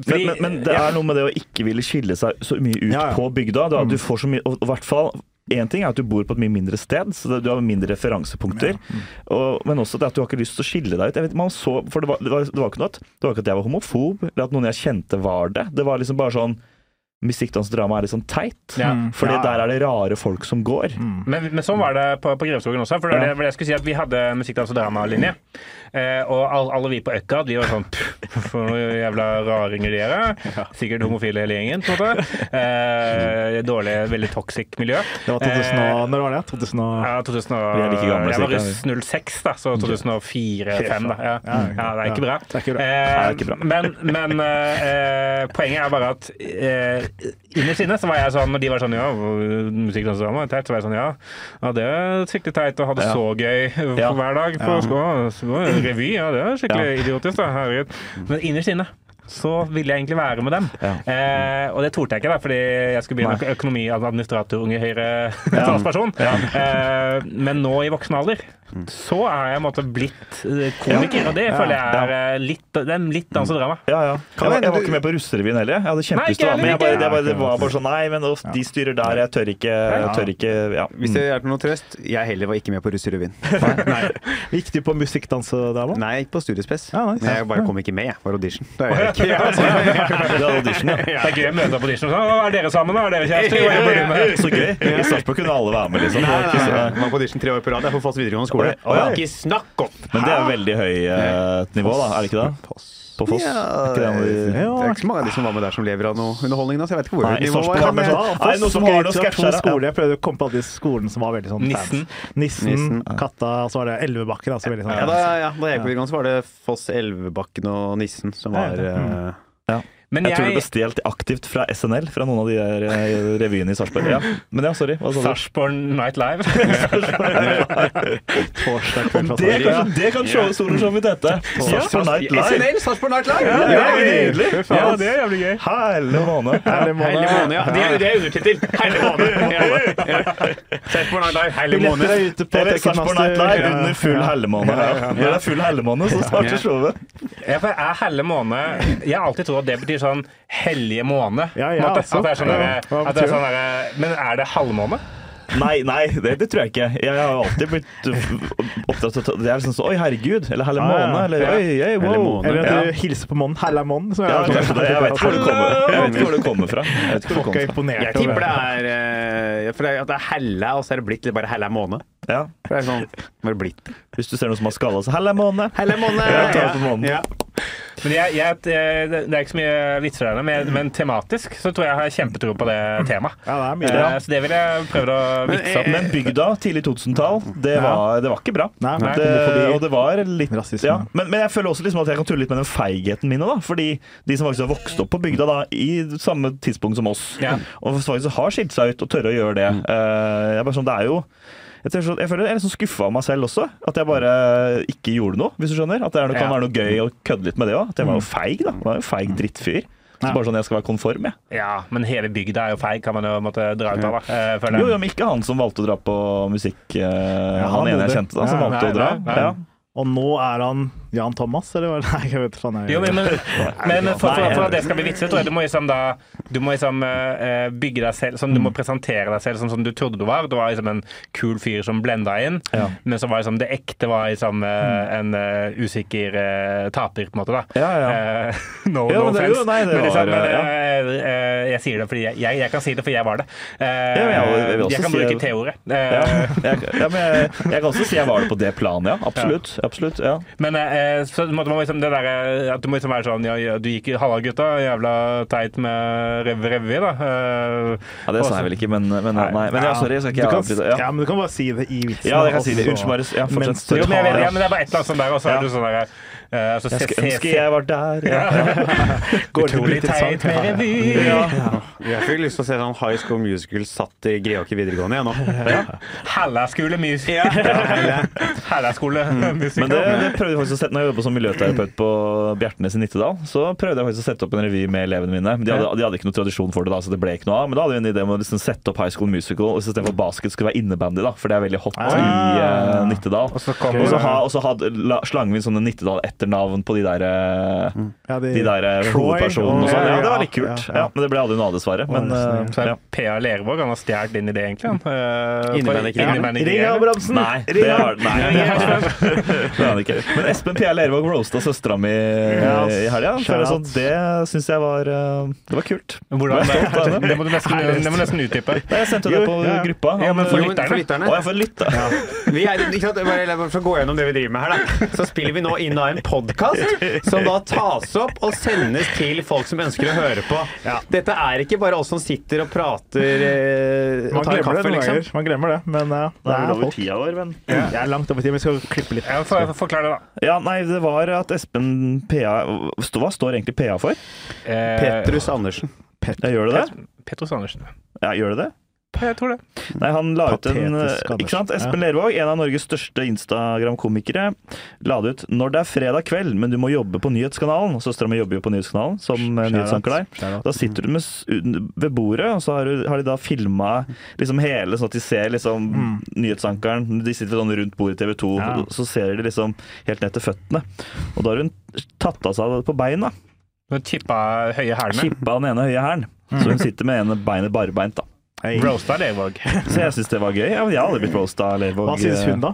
Men, men, men det er noe med det å ikke ville skille seg så mye ut Ja, ja. på bygda. Du, du får så mye, og i hvert fall Én ting er at du bor på et mye mindre sted, så du har mindre referansepunkter. Og, men også det at du har ikke lyst til å skille deg ut. Vet, man så, for det var, det, var, det var ikke noe at Det var ikke at jeg var homofob, eller at noen jeg kjente var det. Det var liksom bare sånn Musikk, drama er litt sånn teit. Ja. Fordi Ja. der er det rare folk som går. Men, men sånn var det på, på Grevskogen også. For det, Ja. det, jeg skulle si at Vi hadde musikkdans- og dramalinje. Eh, og all, alle vi på Økka vi var sånn For noen jævla raringer de er. Sikkert homofile hele gjengen. på en måte. Eh, dårlig, veldig toxic miljø. Det var 2000 og, Når var det? 2000 og, Ja, 2000 og, Vi er like gamle, jeg var russ 06, da, så 2004-2005. da. Ja. ja, det er ikke bra. Det er ikke bra. Eh, det er ikke bra. Men, men eh, poenget er bare at eh, innerst inne så var jeg sånn Når de var sånn Ja, musikk dans og er teit, så var jeg sånn Ja, ja det er skikkelig teit å ha det Ja. så gøy Ja. hver dag på skolen. Revy, ja, det er skikkelig idiotisk, da. Herregud. Men innerst inne så ville jeg egentlig være med dem. Ja. Eh, og det torde jeg ikke, da, fordi jeg skulle bli en øk- økonomiadministrator, unge høyre talsperson. Eh, men nå i voksen alder så er jeg i en måte blitt komiker. komiker, og det føler jeg er eh, litt, det er litt dans og drama. Ja, ja. Jeg, var, jeg var ikke med på russerevyen heller. Jeg hadde kjempelyst til å være med. Jeg bare, det, var, det var bare sånn Nei, men de styrer der. Jeg tør ikke. Jeg tør ikke ja. Hvis det hjelper noe trøst, jeg heller var ikke med på Russerevyen. Gikk du på musikk, dans og drama? Nei, jeg gikk på Studiespes. Ja, nice. Men jeg bare kom ikke med, jeg. Var audition. Det er jeg ikke. Ja, Det er audition, ja. Det er gøy å møte deg på audition sånn. Er dere sammen, da? Er dere kjærester? Hva jobber med?» Så gøy. I Sarpsborg kunne alle være med, liksom. Nei, nei, nei. Man var på audition tre år på rad. Jeg får fast videregående skole. Å, oi. Ikke snakk om! Men det er jo veldig høy eh, nivå, da. Er det ikke det? På Foss? Ja, ikke det er ikke så mange av de som var med der som lever av noe underholdning. Så jeg vet ikke hvor Nei, i nivået var. men-. Nei, noe som var noe to ja. skoler. Jeg prøvde å komme på alle de skolene som var veldig sånn Nissen. Nissen. Katta, og så var det Elvebakken. Altså veldig sånn Ja, da, ja, da jeg gikk på videregående, så var det Foss, Elvebakken og Nissen som var eh, Men Jeg tror det ble jeg stjålet aktivt fra SNL, fra noen av de der eh, revyene i Sarpsborg. Ja. Men ja, sorry. Hva sa du? Sarpsborg Night Live. Torsdag kveld fra Det, Sarpsborg. kanskje, det kan show, soloshowet mitt hete! Sarpsborg Night Live. SNL, Sarpsborg Night Live! Ja, det er nydelig! Ja, det er jævlig gøy. Herlig måned. Herlig måne, ja. Det er, det er undertittel. Hele måned. Sarpsborg Night Live, hele måne. er Sarpsborg Night Live under full hellemåned. Ja. Når det er full hellemåned, så starter showet. Ja, for er helle måned Jeg har alltid trodd at det betyr sånn hellige måne. Ja, ja, måte. altså. At det er sånn der derre- at det er sånn der, Men er det halvmåne? Nei, nei, det, det tror jeg ikke. Jeg har alltid blitt opptatt av Det er liksom sånn Oi, herregud. Eller helle Ah, måne. Eller Ja. oi, oi, wow. måne. Eller at Ja. du hilser på månen. Hella månen. som Ja, jeg, kanskje. Jeg vet hvor det kommer, jeg vet hvor det kommer fra. Jeg vet ikke hvor det er kommer fra. Jeg tipper det er eh, For det er, at det er helle, og så er det blitt bare helle måned. Ja. For det er sånn, bare blitt. Hvis du ser noen som har skalla, seg helle måne. Helle måned! Ja. Ja. Men jeg, jeg, det er ikke så mye vitser der, men, men tematisk så tror jeg jeg har kjempetro på det temaet. Ja, det er mye Eh. Så det vil jeg prøve å vitse opp. Men bygda, tidlig 2000-tall, det, Ja. var- det var ikke bra. Nei, men det, og det var litt rasisme. ja. men, men jeg føler også liksom at jeg kan tulle litt med den feigheten min. Da, fordi de som faktisk har vokst opp på bygda da, i samme tidspunkt som oss, Ja. og faktisk har skilt seg ut og tørre å gjøre det eh, jeg, bare sånn, det er jo jeg, sånn- jeg føler jeg er litt sånn skuffa av meg selv også. At jeg bare ikke gjorde noe. hvis du skjønner. At det er noe, kan være noe gøy å kødde litt med det òg. At jeg var jo feig. da. Jeg var jo feig drittfyr. Så bare sånn jeg skal være konform, jeg. Ja, men hele bygda er jo feig, kan man jo måtte dra ut av. da, eh, føler jeg. Jo, jo, men ikke han som valgte å dra på musikk. ja, han han ene jeg kjente da, som valgte nei, å dra. nei, nei. Ja. Og nå er han Jan Thomas, eller hva? Nei, jeg vet ikke. faen, jeg- Jo, men, men, for, for, for at det skal bli vitsete, tror jeg du må liksom da Du må liksom uh, bygge deg selv sånn, Du må presentere deg selv sånn som du trodde du var. Du var liksom en kul fyr som blenda inn, Ja. men så var liksom det ekte var liksom uh, en uh, usikker taper, på en måte. da Ja, ja. No, Ja, no offense. jo- nei, men liksom, var, men, ja. jeg sier det fordi jeg, jeg, jeg kan si det fordi jeg var det. Ja, jeg jeg også kan bruke T-ordet. Ja, jeg, kan også si jeg var det på det planet, ja. Absolutt. absolutt ja. Men så du må, liksom det der, eh, at du må liksom være sånn ja, Du gikk Halla, gutta. Jævla teit med rev revy, da. Eh, ja, Det sa jeg vel ikke, men, men, nei. men ja, sorry. Skal ikke jeg kan, avbryte? ja. Ja. men du kan bare si det i vitsen. Ja, jeg kan si det. Unnskyld, Marius. Ja, fortsett. Jo, men, jeg ja, men det er bare et eller annet sånt der, og så Ja. er du sånn der Uh, jeg skulle ønske jeg var der. Ja. Går det blir teit med revy. Ja. Jeg fikk lyst til å se sånn High School Musical satt i Greåker videregående igjen nå. Ja. Hellaskole Musical. Ja. Hellaskole mm. Men det, det, prøvde jeg faktisk å sette når jeg jobbet som miljøterapeut på Bjertnes i Nittedal. Så prøvde jeg faktisk å sette opp en revy med elevene mine. De hadde, de hadde, ikke noe tradisjon for det, da, så det ble ikke noe av. Men da hadde vi en idé om å liksom sette opp High School Musical og istedenfor basket skulle være innebandy, da, for det er veldig hot ah. i uh, Nittedal. Og så ha, ha slangen min sånn en Nittedal etter etternavn på de der, eh, mm. ja, de, de der eh, hovedpersonene og sånn. Ja, det var litt kult. Ja, men det ble aldri noe av, dessverre. Men, uh, så PA Lervåg han har stjålet din idé egentlig. Ring Abrahamsen! Nei, det har nei, han ikke. Men Espen PA Lervåg roasta søstera mi i, i helga. Sånn, det syns jeg var Det var kult. Hvordan, det, det, må du nesten, det må nesten utdype. Jeg sendte det på gruppa. Ja, men for lytterne. Å, jeg får lytte. Ja. Vi er, ikke sant, bare, for å gå gjennom det vi driver med her, da. Så spiller vi nå inn av en podkast som da tas opp og sendes til folk som ønsker å høre på. Dette er ikke bare oss som sitter og prater eh, og Man tar det kaffe, liksom. ganger. Man glemmer det, men uh, Det er er over folk. tida vår, men Jeg er langt over tid, vi skal klippe litt. Ja, for, Forklar det, da. Ja, nei, det var at Espen PA Hva står egentlig PA for? Eh, Petrus Andersen. Ja, gjør det det? Pet- Petrus Andersen. Ja, gjør det det? Jeg tror det. Nei, han la ut en Ikke sant? Espen Espen Lervåg, en av Norges største Instagram-komikere, la det ut når det er fredag kveld, men du må jobbe på Nyhetskanalen. Søstera mi jobber jo på Nyhetskanalen som eh, nyhetsanker der. Da sitter du med, ved bordet, og så har, du, har de da filma liksom hele, sånn at de ser liksom nyhetsankeren. De sitter sånn rundt bordet i TV 2, Ja. og så ser de liksom helt ned til føttene. Og da har hun tatt av seg på beina. Hun tippa høye hælene. Tippa den ene høye hælen. Så hun sitter med ene beinet barbeint, da. Hei. Roasta Lervåg. Så jeg syns det var gøy. Jeg har aldri blitt roasta Lervåg. Hva syns hun, da?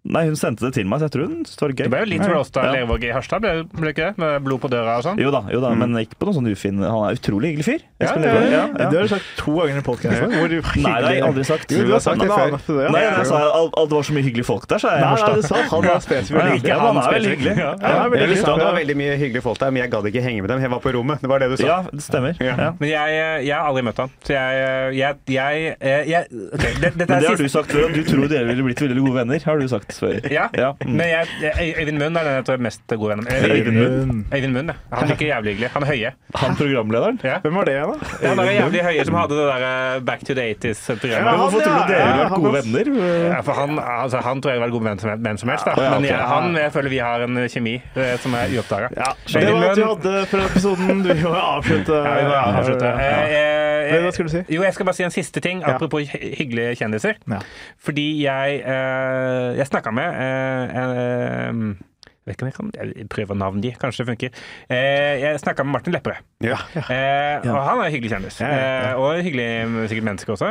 Nei, hun sendte det til meg, så jeg tror hun syntes det var Det ble jo litt Ja. roasta Ja. Lervåg i Harstad, ble ble det ikke det? Med blod på døra og sånn. Jo da, jo da men ikke på noen sånn ufin Han er utrolig hyggelig fyr. Ja, det, ja, ja. Det har du sagt to ganger i podkasten. Nei, det har jeg aldri sagt. Jo, du har sagt det før. Nei, jeg sa at det var så mye hyggelige folk der, sa jeg. i Nei, nei, Harstad. sa han var spesifikt Ja, han, er veldig hyggelig. Er det var veldig mye hyggelige folk der, men jeg gadd ikke henge med dem. Jeg var på rommet. Det var det du sa. Ja, det stemmer. Ja. Men jeg, jeg har aldri møtt han. Så jeg, jeg, jeg, jeg, jeg ok, det, Dette Men er det har du sagt før, du tror dere ville blitt veldig gode venner, har du sagt før. ja, Ja. mm. men jeg, jeg, Øyvind Munn er den jeg tror er mest god venn med. Øyvind Munn. Øyvind Munn, ja. Han virker jævlig hyggelig. Han er høye. Han programlederen? Ja. Hvem var det, da? Ja, han er jævlig høye som hadde det der eh, Back to the 80s-programmet. Men hvorfor tror du dere vært gode venner? Ja, for han, altså, han tror jeg var god venn som, venn som helst. Da. Men jeg, han jeg føler vi har en kjemi eh, som er uoppdaga. Ja, det var alt du hadde for episoden. Du må avslutte. Ja, vi må avslutte. Ja. Eh, eh, Hva skulle du si? Jo, jeg skal bare si en siste ting, apropos hyggelige kjendiser. Ja. Fordi jeg, jeg jeg snakka med eh, eh, jeg vet ikke om jeg kan prøve navnet de, kanskje det funker. Eh, jeg snakka med Martin Lepperød. Ja. Eh, og han er en hyggelig kjendis. Ja, ja, ja. Eh, og en hyggelig sikkert menneske også.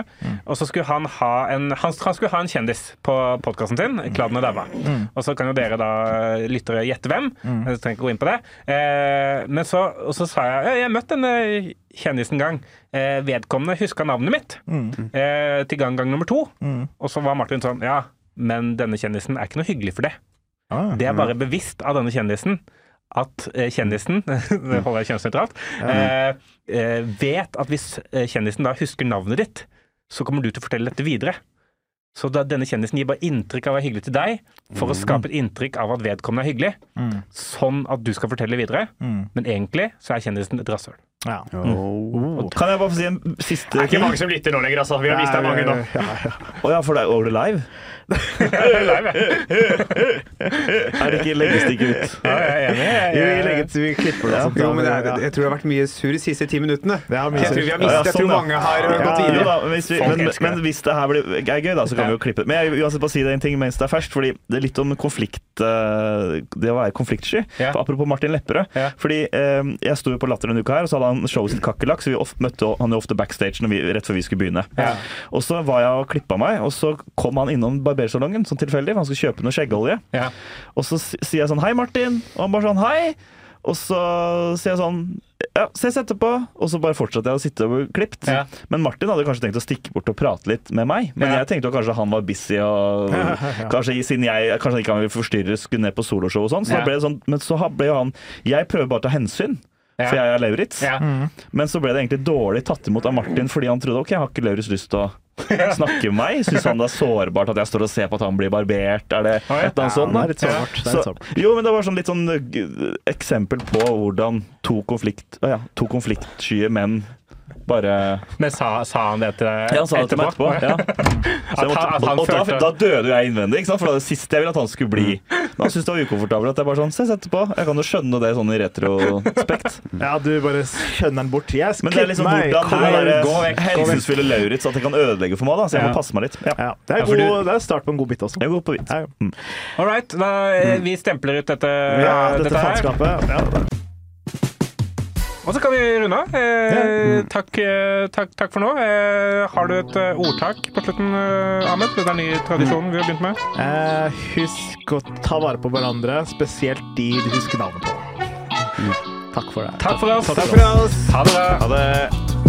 Og så skulle han ha en han, skulle ha en kjendis på podkasten sin, 'Kladden og daua'. Og så kan jo dere da, lyttere, gjette hvem. Jeg trenger ikke gå inn på det. Eh, men så, og så sa jeg ja, jeg har møtt denne kjendisen en gang. Eh, vedkommende huska navnet mitt eh, til gang gang nummer to. Og så var Martin sånn Ja, men denne kjendisen er ikke noe hyggelig for det. Ah. Det er bare bevisst av denne kjendisen at eh, kjendisen, det holder jeg kjønnsnøytralt, eh, eh, vet at hvis kjendisen da husker navnet ditt, så kommer du til å fortelle dette videre. Så da, denne kjendisen gir bare inntrykk av å være hyggelig til deg, for å skape et inntrykk av at vedkommende er hyggelig, sånn at du skal fortelle videre. Men egentlig så er kjendisen et rasshøl. Ja. Kan jeg bare få si en siste Det er ikke mange som lytter nå lenger, altså. Vi har mista mange nå. Ja, ja. oh, ja, for det er over det live? er det ikke legges det ikke ut? Ja, jeg er enig. Vi, legger, til- vi klipper det. sånn, Jo, men det er, jeg tror det har vært mye surr de siste ti minuttene. Jeg tror vi har mistet, jeg sånn, tror mange har gått videre. hvis, vi, men, men hvis det her blir, er gøy, da, så kan vi jo klippe. Men jeg vil uansett bare si det en ting mens det er ferskt, fordi det er litt om konflikt eh, Det å være konfliktsky. Apropos Martin Lepperød. Fordi eh, jeg sto jo på Latter denne uka her, og så hadde han showet sitt Kakerlakk, så vi ofte, møtte han jo ofte backstage vi, rett før vi skulle begynne. Ja. Og så var jeg og klippa meg, og så kom han innom barbersalongen sånn tilfeldig, for han skulle kjøpe noe skjeggolje. Ja. Og så sier jeg sånn 'hei, Martin', og han bare sånn 'hei'. Og så sier jeg sånn 'ja, ses etterpå', og så bare fortsatte jeg å sitte og klipt. Ja. Men Martin hadde kanskje tenkt å stikke bort og prate litt med meg. Men Ja. jeg tenkte jo kanskje han var busy, og kanskje siden jeg kanskje ikke han ville forstyrre, skulle ned på soloshow og sånn. Så Ja. da ble det sånn, men så ble jo han Jeg prøver bare å ta hensyn. For jeg er Lauritz. Ja. Men så ble det egentlig dårlig tatt imot av Martin fordi han trodde ok, jeg har ikke Lauritz lyst til å snakke med meg? Syns han det er sårbart at jeg står og ser på at han blir barbert? Er det et eller annet sånt? da? litt sårbart. Så, jo, men det var sånn litt sånn uh, eksempel på hvordan to, konflikt, ja, to konfliktsky menn bare Men sa, sa han det til deg Ja, han sa meg etterpå. Ja. Så jeg måtte, han- at han og, og da, da døde jo jeg innvendig, ikke sant? for det var det siste jeg ville at han skulle bli. Men han syntes det var ukomfortabelt at jeg bare sånn Ses etterpå. Jeg kan jo skjønne det sånn i retrospekt. Ja, du bare skjønner den bort. Jeg Men det er liksom meg. hvordan hensynsfulle Lauritz at det kan ødelegge for meg, da. Så jeg Ja. må passe meg litt. Ja. Ja, det, er Ja, for du- god, det er start på en god bit også. Jeg går på bit. Ja, Mm. All right, da, eh, vi stempler ut dette, ja, dette dette her. faenskapet. Ja. Og så kan vi runde av. Eh, takk, eh, takk, takk for nå. Eh, har du et eh, ordtak på slutten, eh, Ahmed? Det er den nye tradisjonen vi har begynt med. Eh, husk å ta vare på hverandre, spesielt de du husker navnet på. Takk for det. Takk for oss. Takk for oss. Ha det. Ha det.